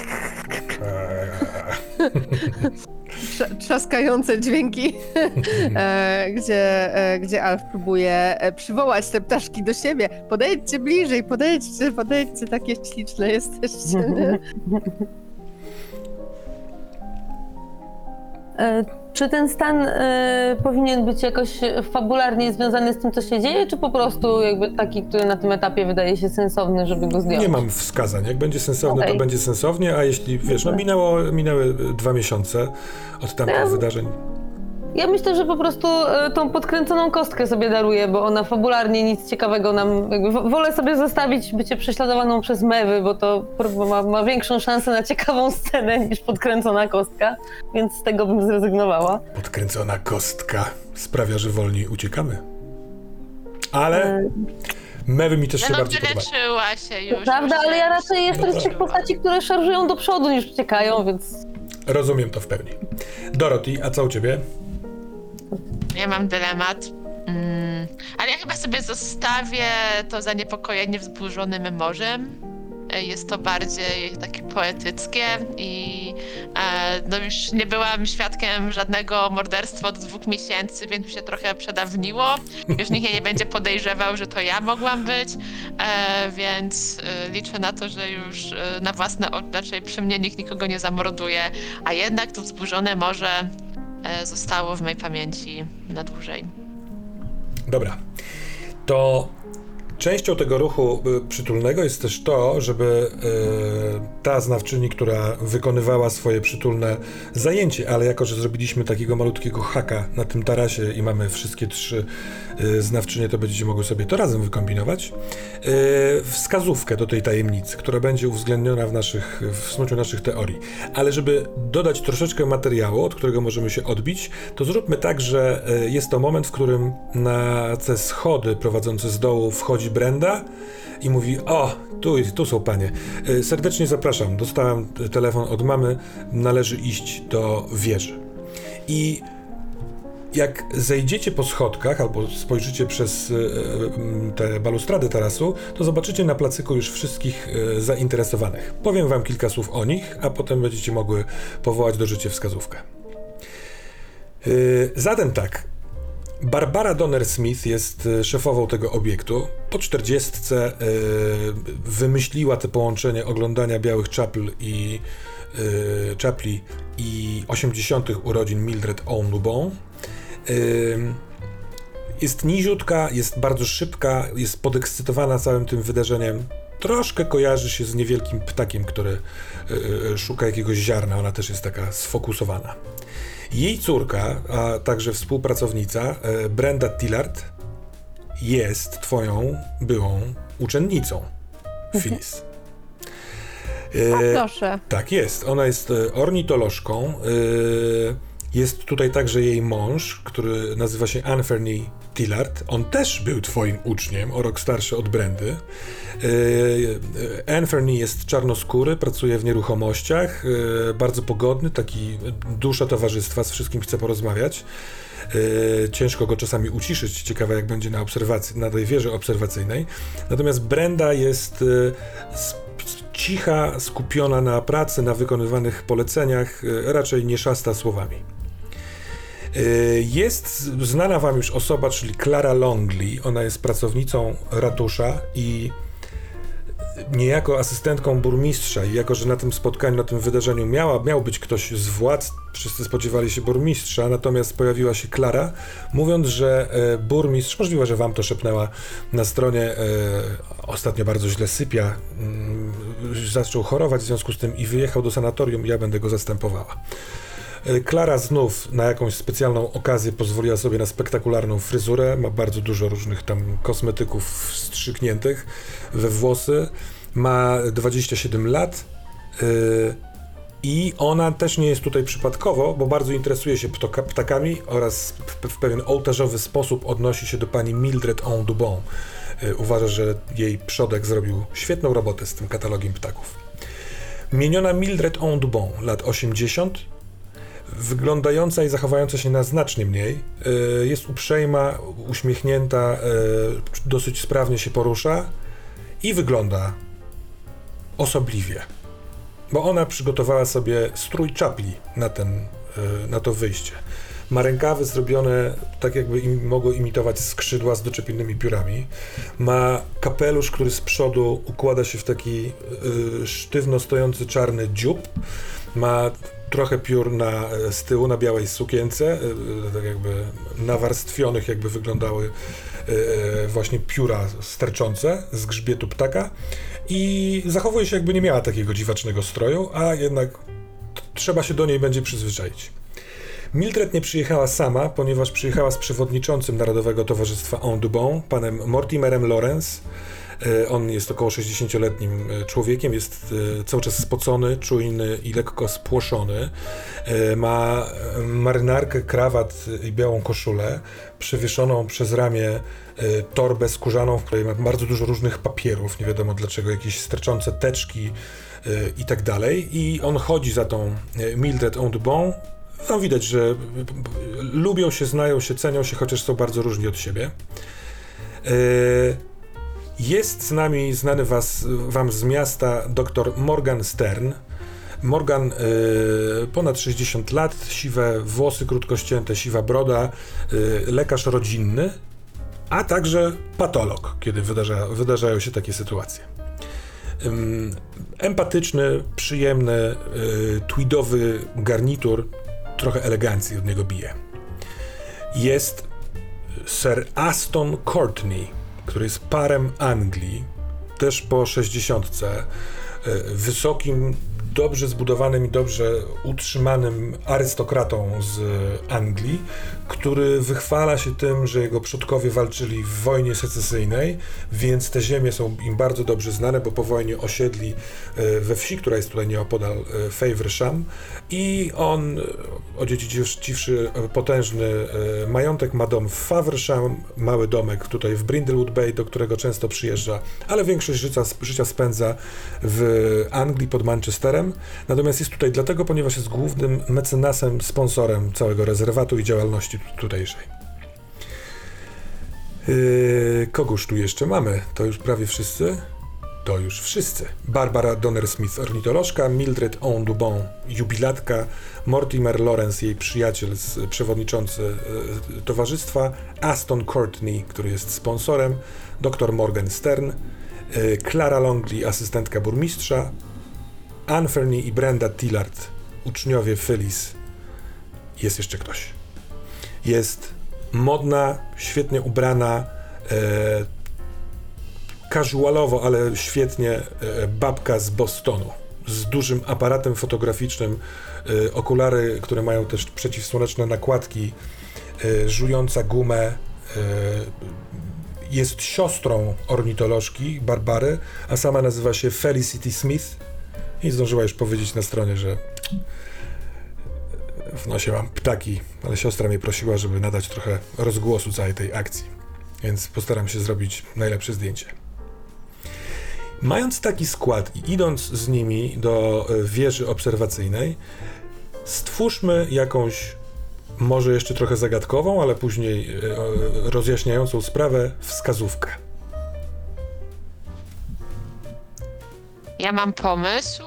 Speaker 5: trzaskające dźwięki, e, gdzie, e, gdzie Alf próbuje e, przywołać te ptaszki do siebie. Podejdźcie bliżej, podejdźcie, podejdźcie, takie śliczne jesteście.
Speaker 2: Czy ten stan e, powinien być jakoś fabularnie związany z tym, co się dzieje, czy po prostu jakby taki, który na tym etapie wydaje się sensowny, żeby go zdjąć?
Speaker 1: Nie mam wskazań. Jak będzie sensowne, to
Speaker 2: Okej.
Speaker 1: będzie sensownie, a jeśli, wiesz, no minęło, minęły dwa miesiące od tamtych
Speaker 2: Ja-
Speaker 1: wydarzeń.
Speaker 2: Ja myślę, że po prostu e, tą podkręconą kostkę sobie daruję, bo ona fabularnie nic ciekawego nam. Jakby wo- wolę sobie zostawić bycie prześladowaną przez mewy, bo to ma, ma większą szansę na ciekawą scenę niż podkręcona kostka, więc z tego bym zrezygnowała.
Speaker 1: Podkręcona kostka sprawia, że wolniej uciekamy. Ale
Speaker 2: E,
Speaker 1: mewy mi też się
Speaker 4: No, no
Speaker 1: bardziej podobają.
Speaker 4: wyleczyła się już.
Speaker 2: Prawda, ale ja raczej jestem z tych postaci, które szarżują do przodu niż uciekają, więc.
Speaker 1: Rozumiem to w pełni. Dorothy, a co u ciebie?
Speaker 4: Ja mam dylemat. Mm, ale ja chyba sobie zostawię to zaniepokojenie wzburzonym morzem. e, jest to bardziej takie poetyckie i e, no już nie byłam świadkiem żadnego morderstwa od dwóch miesięcy, więc mi się trochę przedawniło. Już nikt nie będzie podejrzewał, że to ja mogłam być, e, więc e, liczę na to, że już e, na własne oczy, raczej przy mnie nikt nikogo nie zamorduje, a jednak to wzburzone morze zostało w mojej pamięci na dłużej.
Speaker 1: Dobra. To częścią tego ruchu y, przytulnego jest też to, żeby y, ta znawczyni, która wykonywała swoje przytulne zajęcie, ale jako, że zrobiliśmy takiego malutkiego haka na tym tarasie i mamy wszystkie trzy znawczynie, to będziecie mogły sobie to razem wykombinować, y, wskazówkę do tej tajemnicy, która będzie uwzględniona w naszych, w snuciu naszych teorii. Ale żeby dodać troszeczkę materiału, od którego możemy się odbić, to zróbmy tak, że y, jest to moment, w którym na te schody prowadzące z dołu wchodzi Brenda i mówi: O, tu, tu są panie. Y, Serdecznie zapraszam. Dostałem telefon od mamy. Należy iść do wieży. I jak zejdziecie po schodkach albo spojrzycie przez e, e, te balustrady tarasu, to zobaczycie na placyku już wszystkich e, zainteresowanych. Powiem wam kilka słów o nich, a potem będziecie mogły powołać do życia wskazówkę. Zatem tak. Barbara Donner-Smith jest szefową tego obiektu. Po 40 e, wymyśliła te połączenie oglądania Białych Czapl i Czapli i 80. urodzin Mildred Audubon. Ym, Jest niziutka, jest bardzo szybka, jest podekscytowana całym tym wydarzeniem. Troszkę kojarzy się z niewielkim ptakiem, który y, y, szuka jakiegoś ziarna. Ona też jest taka sfokusowana. Jej córka, a także współpracownica y, Brenda Tillard jest twoją byłą uczennicą, Phyllis.
Speaker 5: A
Speaker 1: Y,
Speaker 5: proszę.
Speaker 1: tak jest. Ona jest e, ornitolożką. Yy, Jest tutaj także jej mąż, który nazywa się Anferny Tillard. On też był twoim uczniem, o rok starszy od Brendy. Yy, Anferny jest czarnoskóry, pracuje w nieruchomościach, yy, bardzo pogodny, taki dusza towarzystwa, z wszystkim chce porozmawiać. Ciężko go czasami uciszyć, ciekawe jak będzie na obserwacji, na tej wieży obserwacyjnej. Natomiast Brenda jest cicha, skupiona na pracy, na wykonywanych poleceniach, raczej nie szasta słowami. Yy, Jest znana wam już osoba, czyli Clara Longley. Ona jest pracownicą ratusza i niejako asystentką burmistrza. I jako, że na tym spotkaniu, na tym wydarzeniu miała, miał być ktoś z władz, wszyscy spodziewali się burmistrza, natomiast pojawiła się Klara, mówiąc, że e, burmistrz, możliwe, że wam to szepnęła na stronie, e, ostatnio bardzo źle sypia, mm, zaczął chorować w związku z tym i wyjechał do sanatorium, ja będę go zastępowała. E, Klara znów na jakąś specjalną okazję pozwoliła sobie na spektakularną fryzurę. Ma bardzo dużo różnych tam kosmetyków wstrzykniętych we włosy. Ma 27 lat. y, I ona też nie jest tutaj przypadkowo, bo bardzo interesuje się ptoka, ptakami oraz w, pewien ołtarzowy sposób odnosi się do pani Mildred Audubon. Y, Uważa, że jej przodek zrobił świetną robotę z tym katalogiem ptaków. Mieniona Mildred Audubon, lat 80, wyglądająca i zachowająca się na znacznie mniej. y, Jest uprzejma, uśmiechnięta, y, dosyć sprawnie się porusza i wygląda osobliwie. Bo ona przygotowała sobie strój czapli na, ten, y, na to wyjście. Ma rękawy zrobione tak, jakby im, mogły imitować skrzydła z doczepionymi piórami. Ma kapelusz, który z przodu układa się w taki sztywno stojący czarny dziób. Ma trochę piór na, e, z tyłu na białej sukience, y, y, tak jakby nawarstwionych, jakby wyglądały właśnie pióra sterczące z grzbietu ptaka i zachowuje się jakby nie miała takiego dziwacznego stroju, a jednak trzeba się do niej będzie przyzwyczaić. Mildred nie przyjechała sama, ponieważ przyjechała z przewodniczącym Narodowego Towarzystwa Audubon, panem Mortimerem Lawrence. E, On jest około 60-letnim e, człowiekiem, jest e, cały czas spocony, czujny i lekko spłoszony. Ma marynarkę, krawat i białą koszulę, przewieszoną przez ramię torbę skórzaną, w której ma bardzo dużo różnych papierów, nie wiadomo dlaczego, jakieś sterczące teczki i tak dalej. I on chodzi za tą Mildred Audubon. No widać, że lubią się, znają się, cenią się, chociaż są bardzo różni od siebie. E, Jest z nami znany was, wam z miasta dr Morgan Stern. Morgan, y, ponad 60 lat, siwe włosy krótko ścięte, siwa broda, y, lekarz rodzinny, a także patolog, kiedy wydarza, wydarzają się takie sytuacje. Empatyczny, przyjemny, y, tweedowy garnitur, trochę elegancji od niego bije. Jest Sir Aston Courtney, który jest parem Anglii, też po 60, y, wysokim, dobrze zbudowanym i dobrze utrzymanym arystokratą z Anglii, który wychwala się tym, że jego przodkowie walczyli w wojnie secesyjnej, więc te ziemie są im bardzo dobrze znane, bo po wojnie osiedli e, we wsi, która jest tutaj nieopodal e, Faversham i on, e, odziedziczywszy potężny majątek, ma dom w Faversham, mały domek tutaj w Brindlewood Bay, do którego często przyjeżdża, ale większość życia, życia spędza w Anglii pod Manchesterem. Natomiast jest tutaj dlatego, ponieważ jest głównym mecenasem, sponsorem całego rezerwatu i działalności tutejszej. Yy, kogoż tu jeszcze mamy? To już prawie wszyscy? To już wszyscy. Barbara Donner-Smith, ornitolożka, Mildred Ondubon, jubilatka, Mortimer Lawrence, jej przyjaciel, przewodniczący e, towarzystwa, Aston Courtney, który jest sponsorem, dr Morgan Stern, e, Clara Longley, asystentka burmistrza, Fernie i Brenda Tillard, uczniowie Phyllis. Jest jeszcze ktoś. Jest modna, świetnie ubrana, e, casualowo, ale świetnie e, babka z Bostonu. Z dużym aparatem fotograficznym, e, okulary, które mają też przeciwsłoneczne nakładki, e, żująca gumę. E, jest siostrą ornitolożki Barbary, a sama nazywa się Felicity Smith i zdążyła już powiedzieć na stronie, że w nosie mam ptaki, ale siostra mnie prosiła, żeby nadać trochę rozgłosu całej tej akcji, więc postaram się zrobić najlepsze zdjęcie. Mając taki skład i idąc z nimi do e, wieży obserwacyjnej, stwórzmy jakąś, może jeszcze trochę zagadkową, ale później e, e, rozjaśniającą sprawę wskazówkę.
Speaker 4: Ja mam pomysł,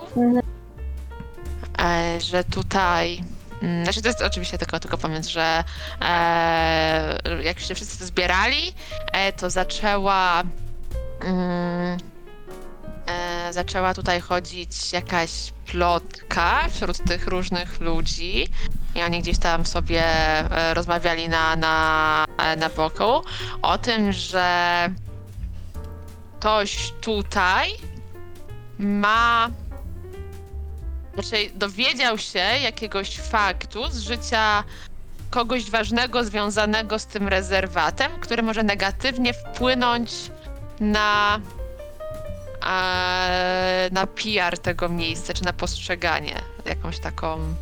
Speaker 4: e, że tutaj. Mm, Znaczy, to jest oczywiście tylko, tylko pomysł, że e, jak się wszyscy zbierali, e, to zaczęła. Mm, e, zaczęła tutaj chodzić jakaś plotka wśród tych różnych ludzi. I oni gdzieś tam sobie e, rozmawiali na, na, e, na boku o tym, że ktoś tutaj ma. Raczej dowiedział się jakiegoś faktu z życia kogoś ważnego związanego z tym rezerwatem, który może negatywnie wpłynąć na, e, na PR tego miejsca, czy na postrzeganie jakąś taką.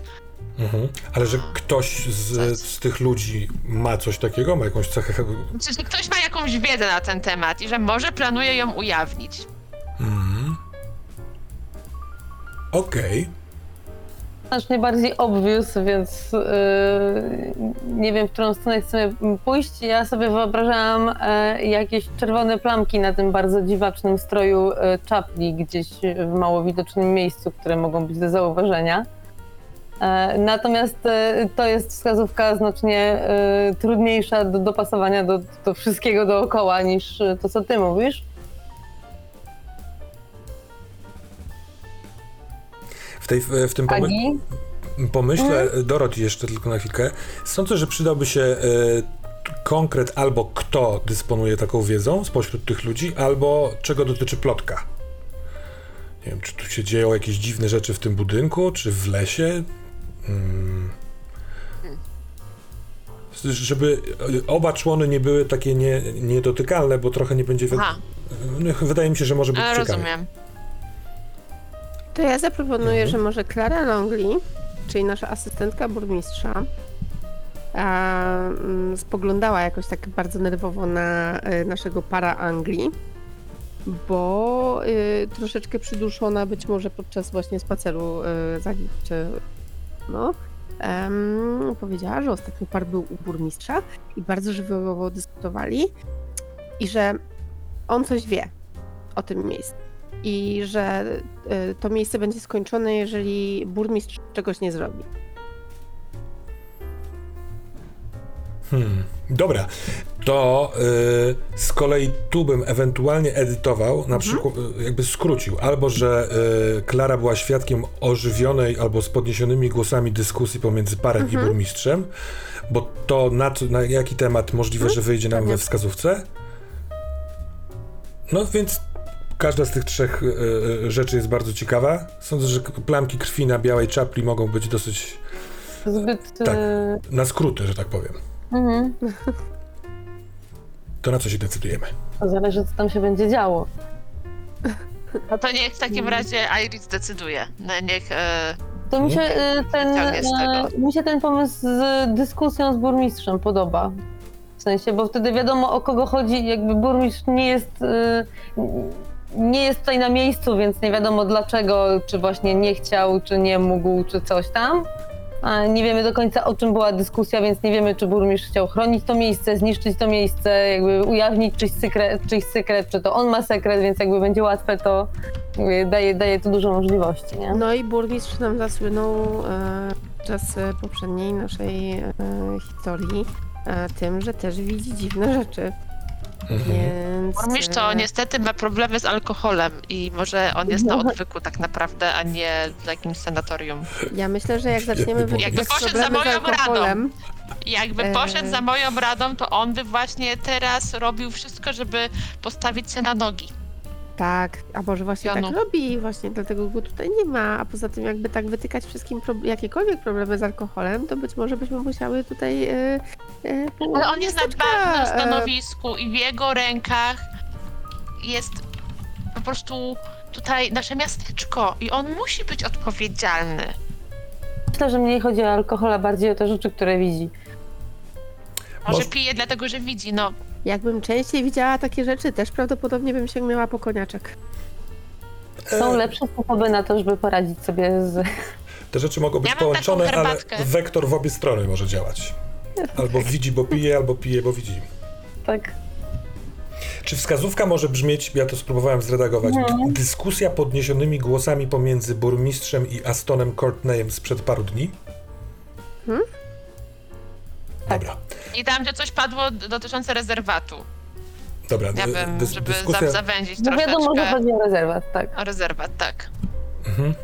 Speaker 1: Mhm. Ale że ktoś z, z tych ludzi ma coś takiego, ma jakąś cechę.
Speaker 4: Czy, że ktoś ma jakąś wiedzę na ten temat i że może planuje ją ujawnić.
Speaker 1: Mhm. Okej.
Speaker 2: Znacznie bardziej obvious, więc yy, nie wiem, w którą stronę chcemy pójść. Ja sobie wyobrażałam e, jakieś czerwone plamki na tym bardzo dziwacznym stroju e, czapli gdzieś w mało widocznym miejscu, które mogą być do zauważenia. E, natomiast to jest wskazówka znacznie trudniejsza do dopasowania do, do wszystkiego dookoła niż to, co ty mówisz.
Speaker 1: W, tej, w tym pomy- pomyśle, Dorothy, jeszcze tylko na chwilkę. Sądzę, że przydałby się e, konkret albo kto dysponuje taką wiedzą spośród tych ludzi, albo czego dotyczy plotka. Nie wiem, czy tu się dzieją jakieś dziwne rzeczy w tym budynku, czy w lesie. Mm. Żeby e, oba człony nie były takie nie, niedotykalne, bo trochę nie będzie. wi- No, Wydaje mi się, że może być
Speaker 4: e,
Speaker 1: ciekawie.
Speaker 4: rozumiem.
Speaker 5: To ja zaproponuję,
Speaker 1: Mhm.
Speaker 5: że może Clara Longley, czyli nasza asystentka burmistrza, a, mm, spoglądała jakoś tak bardzo nerwowo na y, naszego para Anglii, bo y, troszeczkę przyduszona być może podczas właśnie spaceru y, za czy no, em, powiedziała, że ostatni par był u burmistrza i bardzo żywiołowo dyskutowali i że on coś wie, o tym miejscu. I że y, to miejsce będzie skończone, jeżeli burmistrz czegoś nie zrobi.
Speaker 1: Hmm, dobra. To y, z kolei tu bym ewentualnie edytował, na przykład y, jakby skrócił, albo że y, Klara była świadkiem ożywionej albo z podniesionymi głosami dyskusji pomiędzy parem i burmistrzem, bo to na, na jaki temat możliwe, że wyjdzie nam we wskazówce. No więc każda z tych trzech y, y, rzeczy jest bardzo ciekawa. Sądzę, że plamki krwi na białej czapli mogą być dosyć
Speaker 2: Zbyt...
Speaker 1: Tak.
Speaker 2: e,
Speaker 1: na skróty, że tak powiem.
Speaker 2: mhm.
Speaker 1: To na co się decydujemy?
Speaker 2: To zależy, co tam się będzie działo.
Speaker 4: No to niech w takim razie Iris decyduje. No niech... E,
Speaker 2: To mi się e, ten, e, mi się ten pomysł z dyskusją z burmistrzem podoba. W sensie, bo wtedy wiadomo o kogo chodzi, jakby burmistrz nie jest e, nie jest tutaj na miejscu, więc nie wiadomo dlaczego, czy właśnie nie chciał, czy nie mógł, czy coś tam. Nie wiemy do końca o czym była dyskusja, więc nie wiemy, czy burmistrz chciał chronić to miejsce, zniszczyć to miejsce, jakby ujawnić czyjś sekret, czyjś sekret, czy to on ma sekret, więc jakby będzie łatwe, to daje, daje tu dużo możliwości, nie?
Speaker 5: No i burmistrz nam zasłynął e, podczas poprzedniej naszej e, historii e, tym, że też widzi dziwne rzeczy. Więc.
Speaker 4: burmistrz to
Speaker 5: e,
Speaker 4: niestety ma problemy z alkoholem i może on jest na odwyku tak naprawdę, a nie w jakimś sanatorium.
Speaker 5: Ja myślę, że jak zaczniemy
Speaker 1: Jakby
Speaker 4: poszedł za
Speaker 5: problemy z
Speaker 4: moją radą.
Speaker 5: alkoholem,
Speaker 4: Jakby
Speaker 5: Eee.
Speaker 4: poszedł za moją radą, to on by właśnie teraz robił wszystko, żeby postawić się na nogi.
Speaker 5: Tak, a może właśnie tak robi, właśnie dlatego go tutaj nie ma. A poza tym, jakby tak wytykać wszystkim pro- jakiekolwiek problemy z alkoholem, to być może byśmy musiały tutaj. E, e, pół
Speaker 4: Ale on jest na ważnym
Speaker 5: e,
Speaker 4: stanowisku i w jego rękach jest po prostu tutaj nasze miasteczko i on musi być odpowiedzialny.
Speaker 2: Myślę, że mniej chodzi o alkohol, a bardziej o te rzeczy, które widzi.
Speaker 4: Może
Speaker 1: Moż-
Speaker 4: pije dlatego, że widzi, no.
Speaker 5: Jakbym częściej widziała takie rzeczy, też prawdopodobnie bym sięgnęła po koniaczek.
Speaker 2: Są
Speaker 1: E,
Speaker 2: lepsze sposoby na to, żeby poradzić sobie z...
Speaker 1: Te rzeczy mogą być
Speaker 4: Ja mam taką
Speaker 1: połączone, ale
Speaker 4: herbatkę.
Speaker 1: wektor w obie strony może działać. Albo widzi, bo pije, albo pije, bo widzi.
Speaker 2: Tak.
Speaker 1: Czy wskazówka może brzmieć, ja to spróbowałem zredagować,
Speaker 2: Mhm.
Speaker 1: dyskusja podniesionymi głosami pomiędzy burmistrzem i Astonem Courtneyem sprzed paru dni?
Speaker 2: Tak.
Speaker 1: Dobra,
Speaker 4: I tam, że coś padło dotyczące rezerwatu.
Speaker 1: dobra.
Speaker 4: Ja bym,
Speaker 1: dys-
Speaker 4: żeby
Speaker 1: dyskusja...
Speaker 4: za, zawęzić
Speaker 2: No wiadomo, że chodzi o rezerwat, tak.
Speaker 4: o rezerwat, tak.
Speaker 1: Mhm.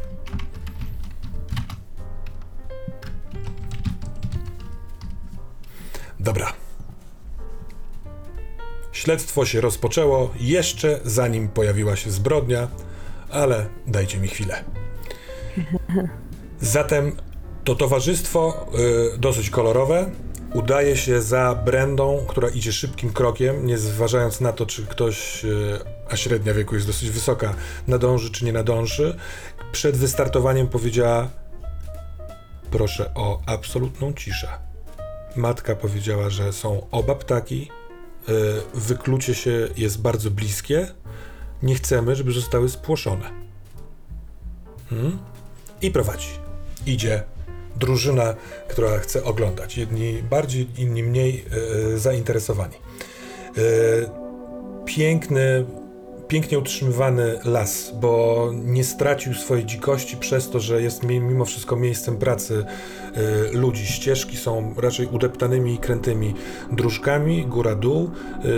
Speaker 1: Dobra. Śledztwo się rozpoczęło jeszcze zanim pojawiła się zbrodnia, ale dajcie mi chwilę. Zatem to towarzystwo y, dosyć kolorowe udaje się za Brendą, która idzie szybkim krokiem, nie zważając na to, czy ktoś, y, a średnia wieku jest dosyć wysoka, nadąży czy nie nadąży. Przed wystartowaniem powiedziała: Proszę o absolutną ciszę. Matka powiedziała, że są oba ptaki, y, wyklucie się jest bardzo bliskie. Nie chcemy, żeby zostały spłoszone. Hmm? I prowadzi. Idzie drużyna, która chce oglądać. Jedni bardziej, inni mniej e, zainteresowani. E, piękny, pięknie utrzymywany las, bo nie stracił swojej dzikości przez to, że jest mi- mimo wszystko miejscem pracy e, ludzi. Ścieżki są raczej udeptanymi i krętymi dróżkami, góra-dół, e,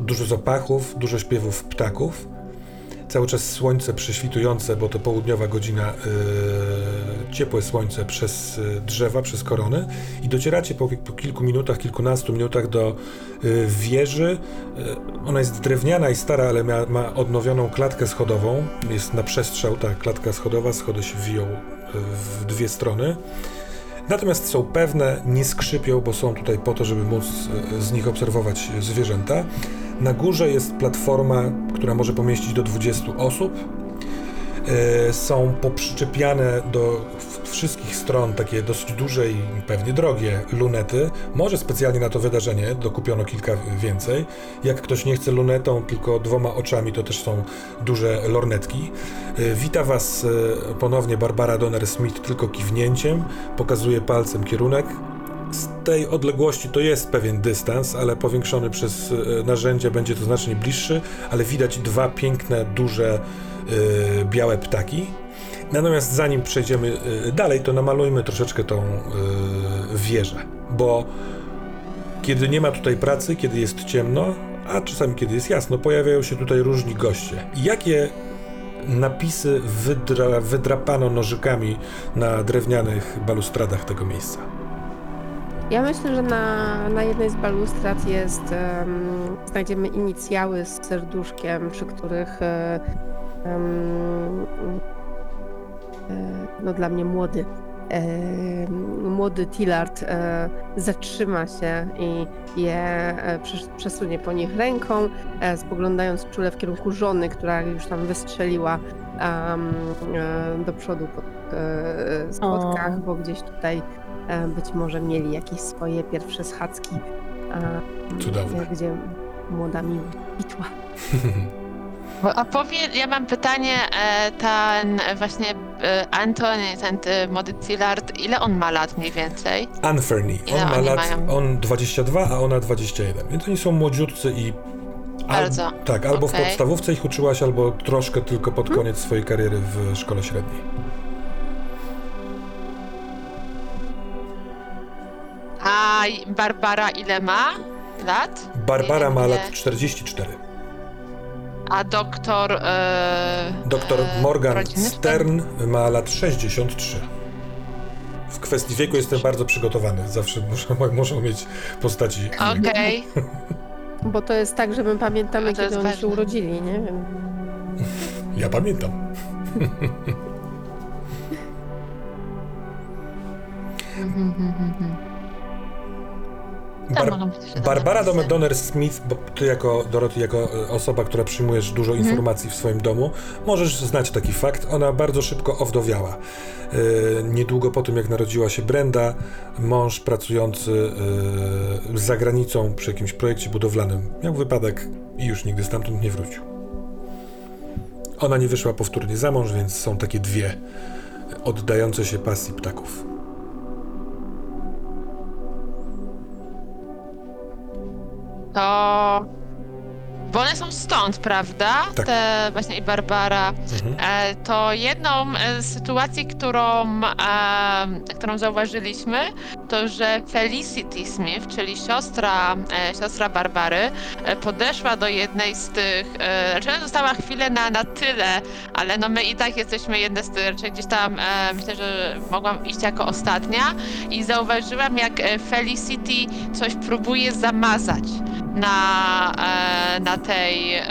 Speaker 1: dużo zapachów, dużo śpiewów ptaków. Cały czas słońce prześwitujące, bo to południowa godzina, yy, ciepłe słońce przez yy, drzewa, przez korony i docieracie po, po kilku minutach, kilkunastu minutach do yy, wieży. Yy, ona jest drewniana i stara, ale ma, ma odnowioną klatkę schodową. Jest na przestrzał ta klatka schodowa, schody się wiją w dwie strony. Natomiast są pewne, nie skrzypią, bo są tutaj po to, żeby móc e, z nich obserwować zwierzęta. Na górze jest platforma, która może pomieścić do 20 osób. E, Są poprzyczepiane do wszystkich stron takie dosyć duże i pewnie drogie lunety. Może specjalnie na to wydarzenie dokupiono kilka więcej. Jak ktoś nie chce lunetą, tylko dwoma oczami, to też są duże lornetki. E, Wita Was e, ponownie Barbara Donner-Smith tylko kiwnięciem, pokazuje palcem kierunek. Z tej odległości to jest pewien dystans, ale powiększony przez e, narzędzie będzie to znacznie bliższy, ale widać dwa piękne, duże, e, białe ptaki. Natomiast zanim przejdziemy e, dalej, to namalujmy troszeczkę tą e, wieżę, bo kiedy nie ma tutaj pracy, kiedy jest ciemno, a czasami kiedy jest jasno, pojawiają się tutaj różni goście. Jakie napisy wydra, wydrapano nożykami na drewnianych balustradach tego miejsca?
Speaker 5: Ja myślę, że na, na jednej z balustrad jest, em, znajdziemy inicjały z serduszkiem, przy których e, no dla mnie młody e, młody Tillard zatrzyma się i je przes- przesunie po nich ręką, spoglądając czule w kierunku żony, która już tam wystrzeliła do przodu po schodkach,
Speaker 2: O.
Speaker 5: bo gdzieś tutaj być może mieli jakieś swoje pierwsze schadzki, e,
Speaker 1: Cudowne.
Speaker 5: gdzie młoda miłość kwitła.
Speaker 4: Bo- A powie, ja mam pytanie, e, ten e, właśnie e, Antony, ten e, młody Tillard, ile on ma lat mniej więcej?
Speaker 1: Anferny.
Speaker 4: Ile
Speaker 1: On ma lat,
Speaker 4: mają?
Speaker 1: on 22, a ona 21. Więc oni są młodziutcy i.
Speaker 4: Bardzo.
Speaker 1: tak, albo w
Speaker 4: Okej.
Speaker 1: podstawówce ich uczyłaś, albo troszkę tylko pod koniec swojej kariery w szkole średniej.
Speaker 4: A Barbara ile ma lat?
Speaker 1: Barbara ma lat 44.
Speaker 4: A doktor... E,
Speaker 1: Doktor
Speaker 4: e,
Speaker 1: Morgan
Speaker 4: rodziny?
Speaker 1: Stern ma lat 63. W kwestii wieku jestem bardzo przygotowany. Zawsze muszę, muszą mieć postaci.
Speaker 4: Okej.
Speaker 5: Bo to jest tak, że my pamiętamy, kiedy oni się urodzili, nie wiem.
Speaker 1: Ja pamiętam.
Speaker 4: Tam
Speaker 1: Bar-
Speaker 4: mogą być jeszcze
Speaker 1: Barbara
Speaker 4: napisy.
Speaker 1: Donner Smith, bo ty jako Dorothy, jako e, osoba, która przyjmujesz dużo
Speaker 4: Mhm.
Speaker 1: informacji w swoim domu, możesz znać taki fakt. Ona bardzo szybko owdowiała. E, niedługo po tym, jak narodziła się Brenda, mąż pracujący e, za granicą przy jakimś projekcie budowlanym miał wypadek i już nigdy stamtąd nie wrócił. Ona nie wyszła powtórnie za mąż, więc są takie dwie oddające się pasji ptaków.
Speaker 4: To... Bo one są stąd, prawda?
Speaker 1: Tak.
Speaker 4: Te właśnie i Barbara.
Speaker 1: Mhm.
Speaker 4: E, to jedną e, z sytuacji, którą, e, którą zauważyliśmy, to że Felicity Smith, czyli siostra, e, siostra Barbary, podeszła do jednej z tych, e, raczej ona została chwilę na, na tyle, ale no my i tak jesteśmy jedne z tych, raczej gdzieś tam, myślę, że mogłam iść jako ostatnia i zauważyłam, jak Felicity coś próbuje zamazać na, e, na tej, e,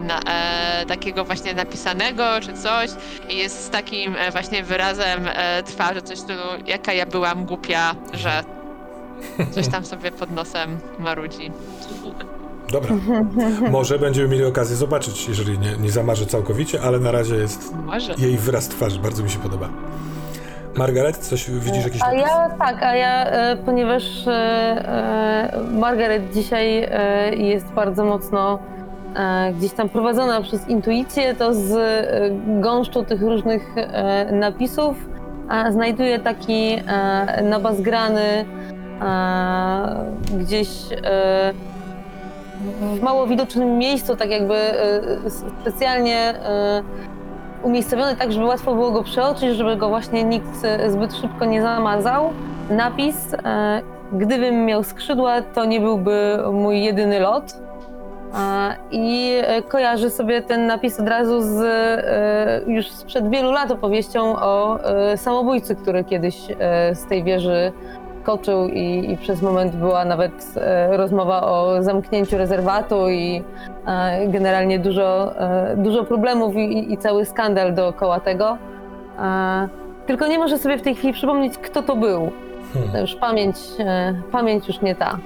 Speaker 4: na, e, takiego właśnie napisanego czy coś i jest z takim e, właśnie wyrazem e, twarzy, coś tu, jaka ja byłam głupia, że coś tam sobie pod nosem marudzi.
Speaker 1: Dobra. Może będziemy mieli okazję zobaczyć, jeżeli nie, nie zamarzę całkowicie, ale na razie jest
Speaker 4: Może.
Speaker 1: jej wyraz twarzy. Bardzo mi się podoba. Margaret, coś widzisz jakiś
Speaker 2: A
Speaker 1: napis?
Speaker 2: ja tak, a ja, e, ponieważ e, e, Margaret dzisiaj e, jest bardzo mocno e, gdzieś tam prowadzona przez intuicję, to z e, gąszczu tych różnych e, napisów a znajduje taki e, nabazgrany e, gdzieś e, w mało widocznym miejscu, tak jakby e, specjalnie e, umiejscowiony tak, żeby łatwo było go przeoczyć, żeby go właśnie nikt e, zbyt szybko nie zamazał. Napis, e, gdybym miał skrzydła, to nie byłby mój jedyny lot. E, I kojarzy sobie ten napis od razu z już sprzed wielu lat opowieścią o samobójcy, który kiedyś z tej wieży skoczył i, i przez moment była nawet e, rozmowa o zamknięciu rezerwatu i e, generalnie dużo, e, dużo problemów i, i cały skandal dookoła tego. E, Tylko nie może sobie w tej chwili przypomnieć, kto to był.
Speaker 1: Hmm.
Speaker 2: Już pamięć, e, pamięć już nie ta.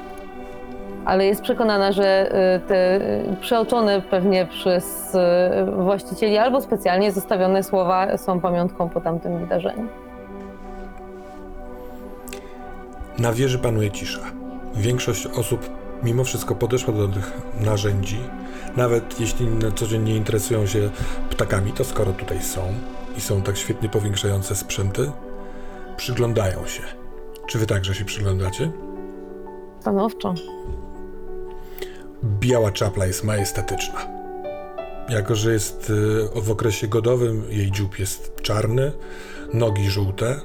Speaker 2: Ale jest przekonana, że e, te przeoczone pewnie przez właścicieli albo specjalnie zostawione słowa są pamiątką po tamtym wydarzeniu.
Speaker 1: Na wieży panuje cisza. Większość osób mimo wszystko podeszła do tych narzędzi. Nawet jeśli na co dzień nie interesują się ptakami, to skoro tutaj są i są tak świetnie powiększające sprzęty, przyglądają się. Czy wy także się przyglądacie?
Speaker 2: Stanowczo.
Speaker 1: Biała czapla jest majestatyczna. Jako, że jest y, w okresie godowym, jej dziób jest czarny, nogi żółte,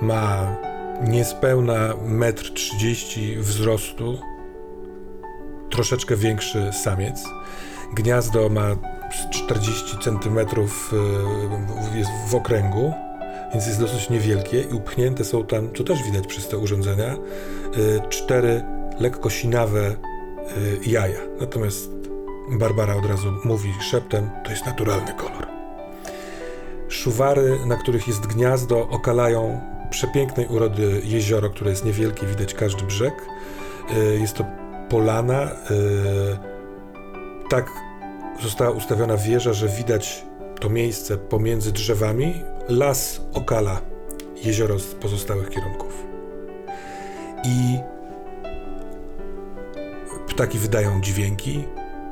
Speaker 1: ma niespełna 1,30 m wzrostu, troszeczkę większy samiec. Gniazdo ma z 40 cm jest w okręgu, więc jest dosyć niewielkie i upchnięte są tam, co też widać przez te urządzenia, y, cztery lekko sinawe y, jaja. Natomiast Barbara od razu mówi szeptem, to jest naturalny kolor. Szuwary, na których jest gniazdo, okalają przepięknej urody jezioro, które jest niewielkie, widać każdy brzeg. Y, Jest to polana. y, Tak została ustawiona wieża, że widać to miejsce pomiędzy drzewami. Las okala jezioro z pozostałych kierunków. I ptaki wydają dźwięki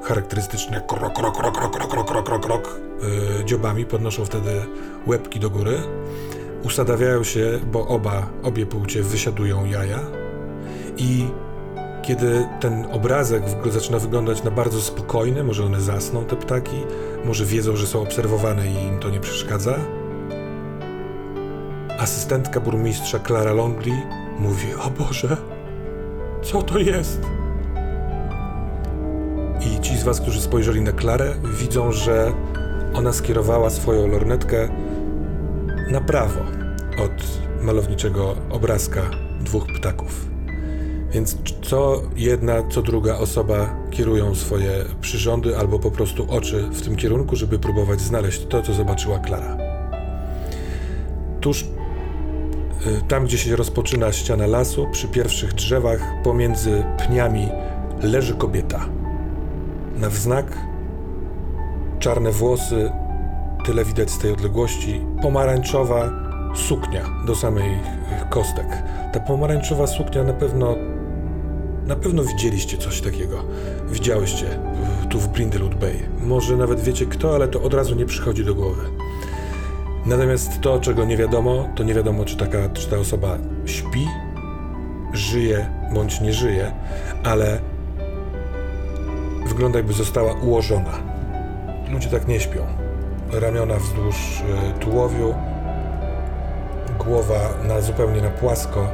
Speaker 1: charakterystyczne krok, krok, krok, krok, krok, krok, krok, krok, krok. Yy, dziobami podnoszą wtedy łebki do góry. Usadawiają się, bo oba, obie płcie wysiadują jaja i kiedy ten obrazek zaczyna wyglądać na bardzo spokojny, może one zasną, te ptaki, może wiedzą, że są obserwowane i im to nie przeszkadza. Asystentka burmistrza Clara Longley mówi: O Boże, co to jest? I ci z Was, którzy spojrzeli na Klarę, widzą, że ona skierowała swoją lornetkę na prawo od malowniczego obrazka dwóch ptaków. Więc co jedna, co druga osoba kierują swoje przyrządy albo po prostu oczy w tym kierunku, żeby próbować znaleźć to, co zobaczyła Klara. Tuż y, tam, gdzie się rozpoczyna ściana lasu, przy pierwszych drzewach, pomiędzy pniami leży kobieta. Na wznak czarne włosy, tyle widać z tej odległości, pomarańczowa suknia do samych kostek. Ta pomarańczowa suknia na pewno na pewno widzieliście coś takiego. Widziałyście w- tu w Brindlewood Bay. Może nawet wiecie kto, ale to od razu nie przychodzi do głowy. Natomiast to, czego nie wiadomo, to nie wiadomo, czy, taka, czy ta osoba śpi, żyje bądź nie żyje, ale wygląda jakby została ułożona. Ludzie tak nie śpią. Ramiona wzdłuż y, tułowiu, głowa na, zupełnie na płasko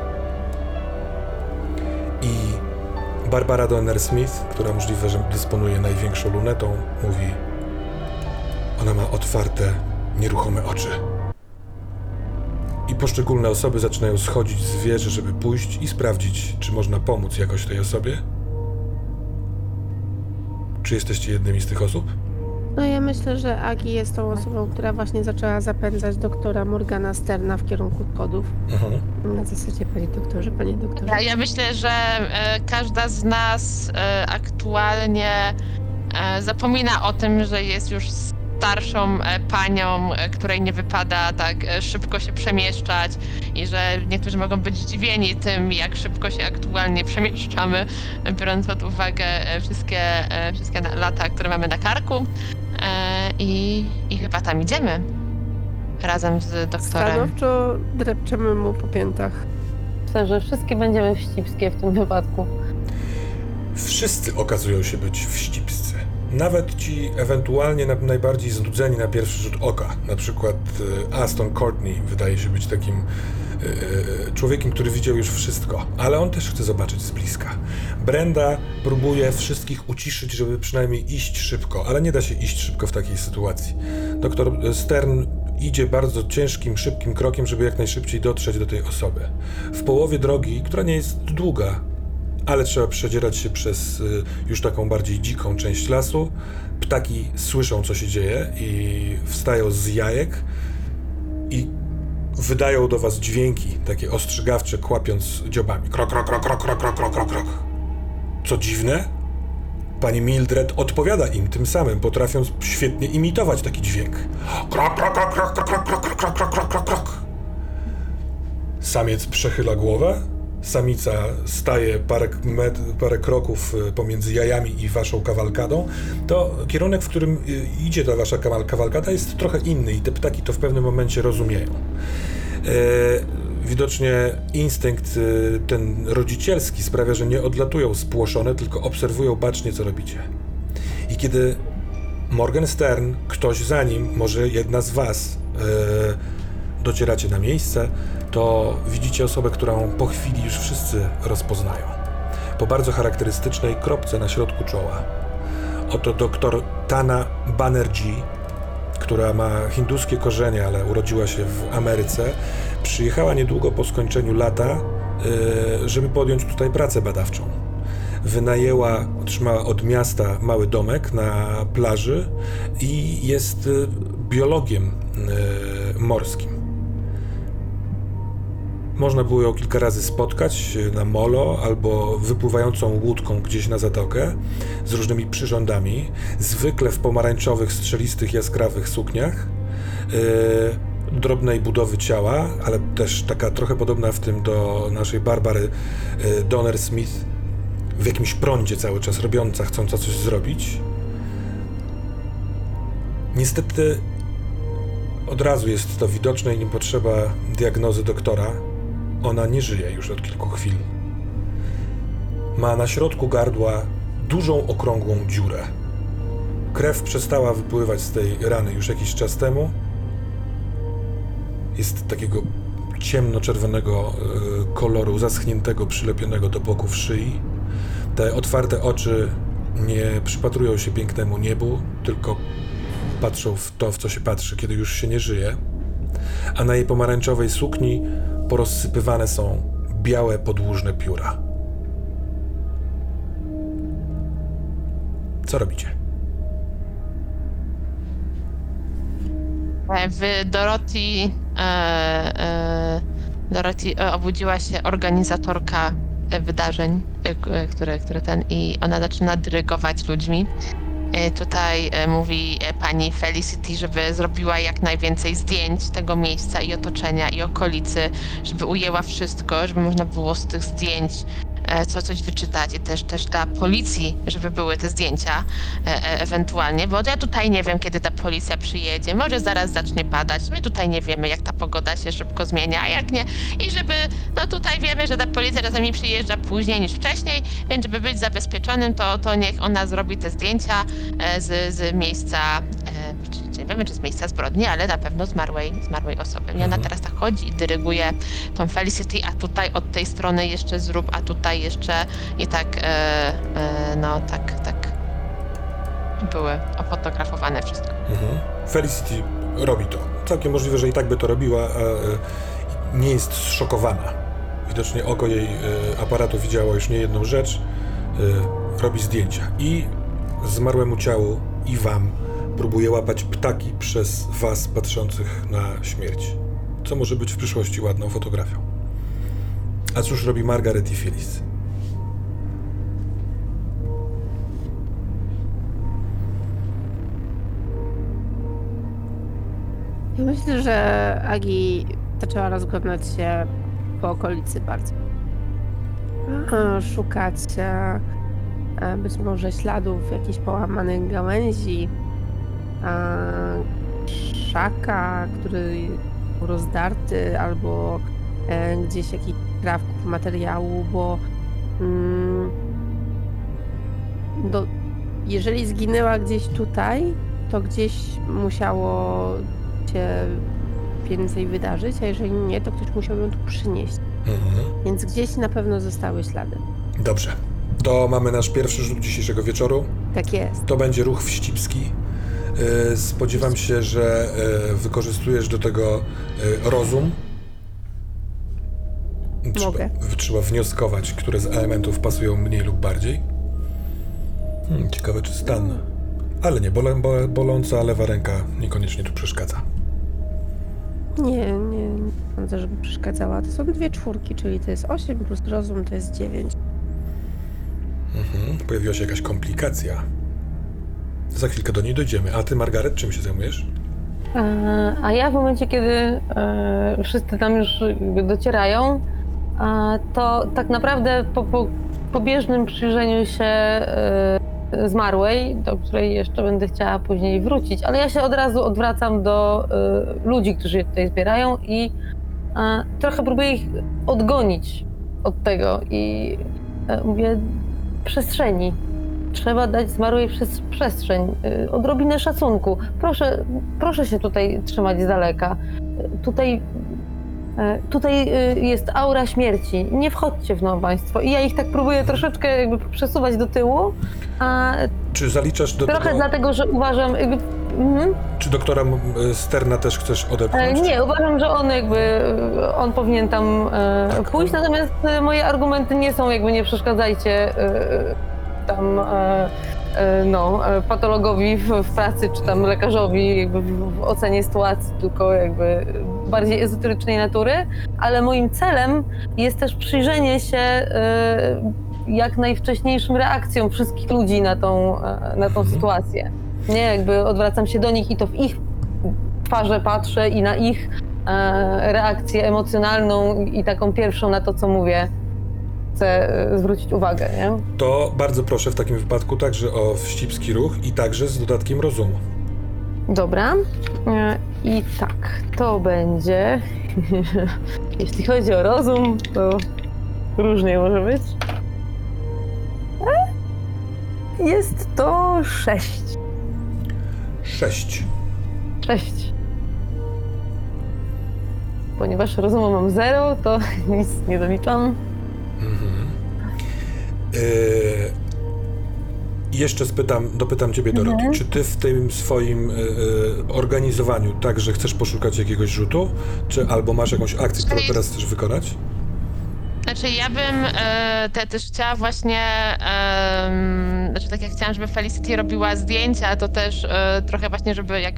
Speaker 1: i Barbara Donner Smith, która możliwe, że dysponuje największą lunetą, mówi: Ona ma otwarte, nieruchome oczy. I poszczególne osoby zaczynają schodzić z wieży, żeby pójść i sprawdzić, czy można pomóc jakoś tej osobie. Czy jesteście jednymi z tych osób?
Speaker 5: No ja myślę, że Agi jest tą osobą, która właśnie zaczęła zapędzać doktora Morgana Sterna w kierunku kodów.
Speaker 1: Mhm.
Speaker 5: Na zasadzie, panie doktorze, panie doktorze.
Speaker 4: Ja, ja myślę, że e, każda z nas e, aktualnie e, zapomina o tym, że jest już starszą e, panią, e, której nie wypada tak e, szybko się przemieszczać i że niektórzy mogą być zdziwieni tym, jak szybko się aktualnie przemieszczamy, biorąc pod uwagę wszystkie, wszystkie lata, które mamy na karku. I, I chyba tam idziemy. Razem z doktorem.
Speaker 5: Stanowczo drepczemy mu po piętach.
Speaker 2: Myślę, że wszystkie będziemy wścibskie w tym wypadku.
Speaker 1: Wszyscy okazują się być wścibscy. Nawet ci ewentualnie na, najbardziej znudzeni na pierwszy rzut oka. Na przykład e, Aston Courtney wydaje się być takim e, człowiekiem, który widział już wszystko, ale on też chce zobaczyć z bliska. Brenda próbuje wszystkich uciszyć, żeby przynajmniej iść szybko, ale nie da się iść szybko w takiej sytuacji. Doktor Stern idzie bardzo ciężkim, szybkim krokiem, żeby jak najszybciej dotrzeć do tej osoby. W połowie drogi, która nie jest długa, ale trzeba przedzierać się przez y, już taką bardziej dziką część lasu. Ptaki słyszą, co się dzieje i wstają z jajek i wydają do was dźwięki, takie ostrzegawcze, kłapiąc dziobami. Krok, krok, krok, krok, krok, krok, krok, krok, krok. Co dziwne, pani Mildred odpowiada im tym samym, potrafiąc świetnie imitować taki dźwięk. Krok, krok, krok, krok, krok, krok, krok, krok, krok, krok. Samiec przechyla głowę, samica staje parę, met, parę kroków y, pomiędzy jajami i waszą kawalkadą, to kierunek, w którym y, idzie ta wasza kawal- kawalkada jest trochę inny i te ptaki to w pewnym momencie rozumieją. E, widocznie instynkt y, ten rodzicielski sprawia, że nie odlatują spłoszone, tylko obserwują bacznie, co robicie. I kiedy Morgan Stern, ktoś za nim, może jedna z was, y, docieracie na miejsce, to widzicie osobę, którą po chwili już wszyscy rozpoznają. Po bardzo charakterystycznej kropce na środku czoła. Oto doktor Tana Banerjee, która ma hinduskie korzenie, ale urodziła się w Ameryce, przyjechała niedługo po skończeniu lata, y, żeby podjąć tutaj pracę badawczą. Wynajęła, otrzymała od miasta mały domek na plaży i jest y, biologiem y, morskim. Można było ją kilka razy spotkać y, na molo albo wypływającą łódką gdzieś na zatokę z różnymi przyrządami, zwykle w pomarańczowych, strzelistych, jaskrawych sukniach, yy, drobnej budowy ciała, ale też taka trochę podobna w tym do naszej Barbary yy, Donner Smith, w jakimś prądzie cały czas robiąca, chcąca coś zrobić. Niestety od razu jest to widoczne i nie potrzeba diagnozy doktora. Ona nie żyje już od kilku chwil. Ma na środku gardła dużą, okrągłą dziurę. Krew przestała wypływać z tej rany już jakiś czas temu. Jest takiego ciemnoczerwonego e, koloru, zaschniętego, przylepionego do boków szyi. Te otwarte oczy nie przypatrują się pięknemu niebu, tylko patrzą w to, w co się patrzy, kiedy już się nie żyje. A na jej pomarańczowej sukni porozsypywane są białe, podłużne pióra. Co robicie?
Speaker 4: E, W Dorothy, e, e, Dorothy e, obudziła się organizatorka e, wydarzeń, które, które ten i ona zaczyna dyrygować ludźmi. E, Tutaj e, mówi e, pani Felicity, żeby zrobiła jak najwięcej zdjęć tego miejsca i otoczenia i okolicy, żeby ujęła wszystko, żeby można było z tych zdjęć co coś wyczytać i też, też dla policji, żeby były te zdjęcia e, e, ewentualnie, bo ja tutaj nie wiem, kiedy ta policja przyjedzie, może zaraz zacznie padać, my tutaj nie wiemy, jak ta pogoda się szybko zmienia, a jak nie, i żeby, no tutaj wiemy, że ta policja czasami przyjeżdża później niż wcześniej, więc żeby być zabezpieczonym, to, to niech ona zrobi te zdjęcia e, z, z miejsca, e, nie wiemy, czy z miejsca zbrodni, ale na pewno zmarłej, zmarłej osoby. I ona
Speaker 1: Mhm.
Speaker 4: teraz tak chodzi i dyryguje tą Felicity, a tutaj od tej strony jeszcze zrób, a tutaj jeszcze i tak, e, e, no tak, tak były ofotografowane wszystko.
Speaker 1: Mhm. Felicity robi to. Całkiem możliwe, że i tak by to robiła, a e, nie jest zszokowana. Widocznie oko jej e, aparatu widziało już nie jedną rzecz. E, robi zdjęcia i zmarłemu ciału i wam próbuje łapać ptaki przez was patrzących na śmierć. Co może być w przyszłości ładną fotografią. A cóż robi Margaret i Phyllis?
Speaker 5: Ja myślę, że Agi zaczęła rozglądać się po okolicy bardzo. Szukać e, e, być może śladów jakichś połamanych gałęzi, krzaka, który był rozdarty, albo e, gdzieś jakichś krawków materiału, bo mm, do, jeżeli zginęła gdzieś tutaj, to gdzieś musiało się więcej wydarzyć, a jeżeli nie, to ktoś musiał ją tu przynieść.
Speaker 1: Mhm.
Speaker 5: Więc gdzieś na pewno zostały ślady.
Speaker 1: Dobrze. To mamy nasz pierwszy rzut dzisiejszego wieczoru.
Speaker 5: Tak jest.
Speaker 1: To będzie ruch wścibski. E, Spodziewam się, że e, wykorzystujesz do tego e, rozum. Trzeba,
Speaker 5: Mogę.
Speaker 1: trzeba wnioskować, które z elementów pasują mniej lub bardziej. Hmm, ciekawe, czy stan. Ale nie, bole, bole, boląca lewa ręka niekoniecznie tu przeszkadza.
Speaker 5: Nie, nie, nie sądzę, żeby przeszkadzała. To są dwie czwórki, czyli to jest 8 plus rozum to jest 9.
Speaker 1: Mhm. Pojawiła się jakaś komplikacja. Za chwilkę do niej dojdziemy. A ty, Margaret, czym się zajmujesz?
Speaker 2: E, A ja w momencie, kiedy e, wszyscy tam już docierają, to tak naprawdę po, po pobieżnym przyjrzeniu się e, zmarłej, do której jeszcze będę chciała później wrócić, ale ja się od razu odwracam do ludzi, którzy się tutaj zbierają i trochę próbuję ich odgonić od tego i mówię, przestrzeni. Trzeba dać zmarłej przez przestrzeń, e, odrobinę szacunku. Proszę, proszę się tutaj trzymać z daleka. Tutaj, e, tutaj e, jest aura śmierci. Nie wchodźcie w nią państwo. I ja ich tak próbuję troszeczkę jakby przesuwać do tyłu, a
Speaker 1: Czy zaliczasz do
Speaker 2: trochę
Speaker 1: tego,
Speaker 2: dlatego, że uważam jakby... Mhm.
Speaker 1: czy doktora Sterna też chcesz
Speaker 2: E,
Speaker 1: odepchnąć?
Speaker 2: Nie, uważam, że on jakby, e, on powinien tam
Speaker 1: Tak.
Speaker 2: pójść, natomiast moje argumenty nie są jakby nie przeszkadzajcie tam e, e, no, e, patologowi w, pracy, czy tam lekarzowi w, ocenie sytuacji, tylko jakby bardziej ezoterycznej natury, ale moim celem jest też przyjrzenie się jak najwcześniejszym reakcjom wszystkich ludzi na tą, na tą
Speaker 1: Mhm.
Speaker 2: sytuację. Nie, jakby odwracam się do nich i to w ich twarze patrzę i na ich reakcję emocjonalną i taką pierwszą na to, co mówię, chcę e, zwrócić uwagę, nie?
Speaker 1: To bardzo proszę w takim wypadku także o wścibski ruch i także z dodatkiem rozumu.
Speaker 2: Dobra. E, I tak, to będzie. Jeśli chodzi o rozum, to różnie może być. E, Jest to sześć.
Speaker 1: Sześć.
Speaker 2: Sześć. Ponieważ rozumu mam zero, to nic nie doliczam.
Speaker 1: Yy, jeszcze spytam, dopytam ciebie, Doroty,
Speaker 2: Mhm.
Speaker 1: czy ty w tym swoim yy, organizowaniu także chcesz poszukać jakiegoś rzutu, czy albo masz jakąś akcję, którą teraz chcesz wykonać?
Speaker 4: Znaczy ja bym e, te, też chciała właśnie, znaczy tak jak chciałam, żeby Felicity robiła zdjęcia, to też e, trochę właśnie, żeby jak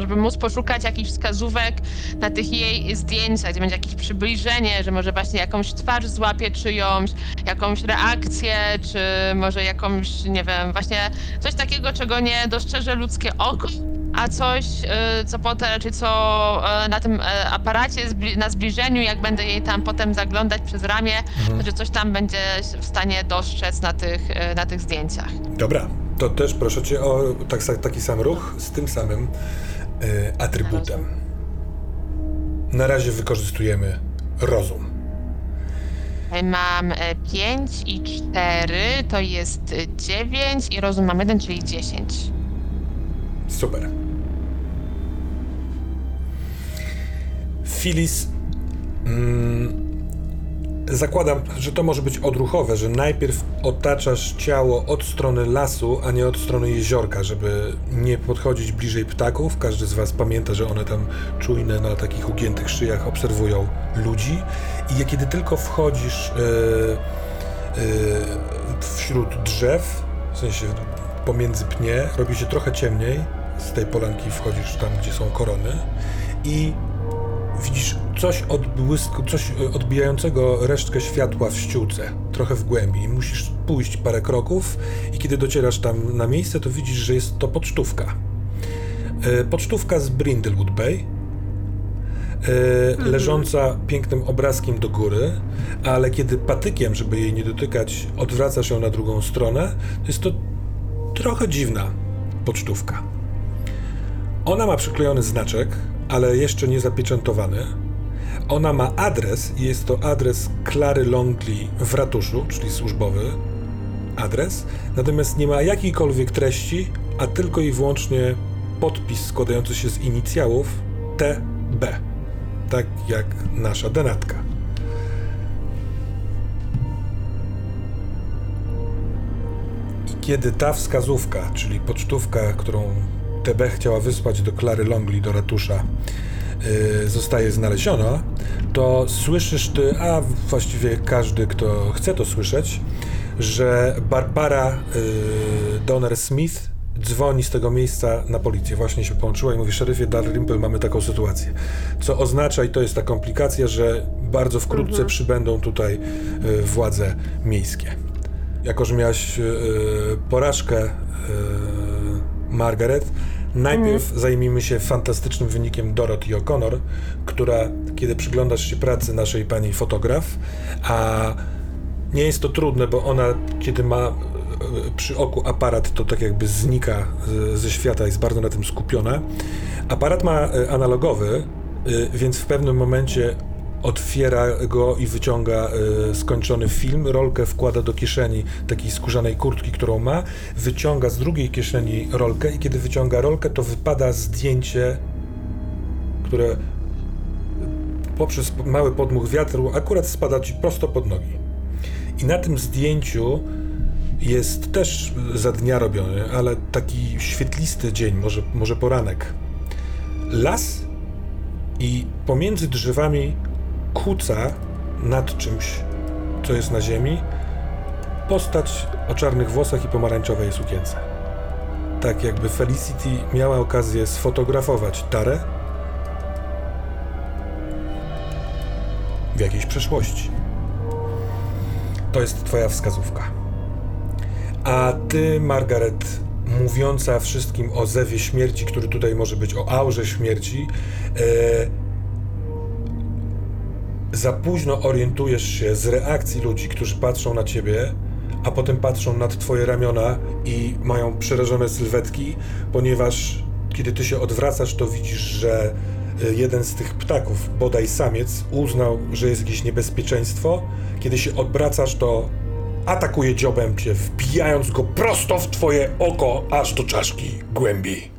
Speaker 4: żeby móc poszukać jakichś wskazówek na tych jej zdjęciach, gdzie będzie jakieś przybliżenie, że może właśnie jakąś twarz złapie czyjąś, jakąś reakcję, czy może jakąś, nie wiem, właśnie coś takiego, czego nie dostrzeże ludzkie oko, a coś, y, co potem, czy co y, na tym y, aparacie, zbli- na zbliżeniu, jak będę jej tam potem zaglądać przez ramię,
Speaker 1: Mhm.
Speaker 4: że coś tam będzie w stanie dostrzec na tych, y, na tych zdjęciach.
Speaker 1: Dobra, to też proszę cię o tak, taki sam ruch z tym samym atrybutem. Na razie wykorzystujemy rozum.
Speaker 4: Tutaj Mam 5 i 4, to jest 9 i rozum mam 1, czyli 10.
Speaker 1: Super. Filis. Mm, zakładam, że to może być odruchowe, że najpierw otaczasz ciało od strony lasu, a nie od strony jeziorka, żeby nie podchodzić bliżej ptaków. Każdy z Was pamięta, że one tam czujne na takich ugiętych szyjach obserwują ludzi. I kiedy tylko wchodzisz e, e, wśród drzew, w sensie pomiędzy pnie, robi się trochę ciemniej. Z tej polanki wchodzisz tam, gdzie są korony i widzisz coś odbłysku, coś e, odbijającego resztkę światła w ściółce, trochę w głębi. Musisz pójść parę kroków i kiedy docierasz tam na miejsce, to widzisz, że jest to pocztówka. E, Pocztówka z Brindlewood Bay, e, leżąca pięknym obrazkiem do góry, ale kiedy patykiem, żeby jej nie dotykać, odwracasz ją na drugą stronę, to jest to trochę dziwna pocztówka. Ona ma przyklejony znaczek, ale jeszcze nie zapieczętowany. Ona ma adres i jest to adres Klary Longley w ratuszu, czyli służbowy adres, natomiast nie ma jakiejkolwiek treści, a tylko i wyłącznie podpis składający się z inicjałów TB, tak jak nasza denatka. Kiedy ta wskazówka, czyli pocztówka, którą TB chciała wysłać do Klary Longley, do ratusza, zostaje znaleziona, to słyszysz ty, a właściwie każdy, kto chce to słyszeć, że Barbara yy, Donner Smith dzwoni z tego miejsca na policję. Właśnie się połączyła i mówi, szeryfie Dalrymple, mamy taką sytuację. Co oznacza, i to jest ta komplikacja, że bardzo wkrótce przybędą tutaj yy, władze miejskie. Jako, że miałaś porażkę Margaret, najpierw zajmijmy się fantastycznym wynikiem Dorothy O'Connor, która, kiedy przyglądasz się pracy naszej pani fotograf, a nie jest to trudne, bo ona, kiedy ma e, przy oku aparat, to tak jakby znika ze świata, jest bardzo na tym skupiona. Aparat ma e, analogowy, e, więc w pewnym momencie otwiera go i wyciąga y, skończony film, rolkę wkłada do kieszeni takiej skórzanej kurtki, którą ma, wyciąga z drugiej kieszeni rolkę i kiedy wyciąga rolkę, to wypada zdjęcie, które poprzez mały podmuch wiatru akurat spada ci prosto pod nogi. I na tym zdjęciu jest też za dnia robiony, ale taki świetlisty dzień, może, może poranek. Las i pomiędzy drzewami kuca nad czymś, co jest na ziemi, postać o czarnych włosach i pomarańczowej sukience. Tak jakby Felicity miała okazję sfotografować Tarę w jakiejś przeszłości. To jest twoja wskazówka. A ty, Margaret, mówiąca wszystkim o zewie śmierci, który tutaj może być, o aurze śmierci, e, za późno orientujesz się z reakcji ludzi, którzy patrzą na ciebie, a potem patrzą nad twoje ramiona i mają przerażone sylwetki, ponieważ kiedy ty się odwracasz, to widzisz, że e, jeden z tych ptaków, bodaj samiec, uznał, że jest jakieś niebezpieczeństwo. Kiedy się odwracasz, to atakuje dziobem cię, wbijając go prosto w twoje oko, aż do czaszki głębi.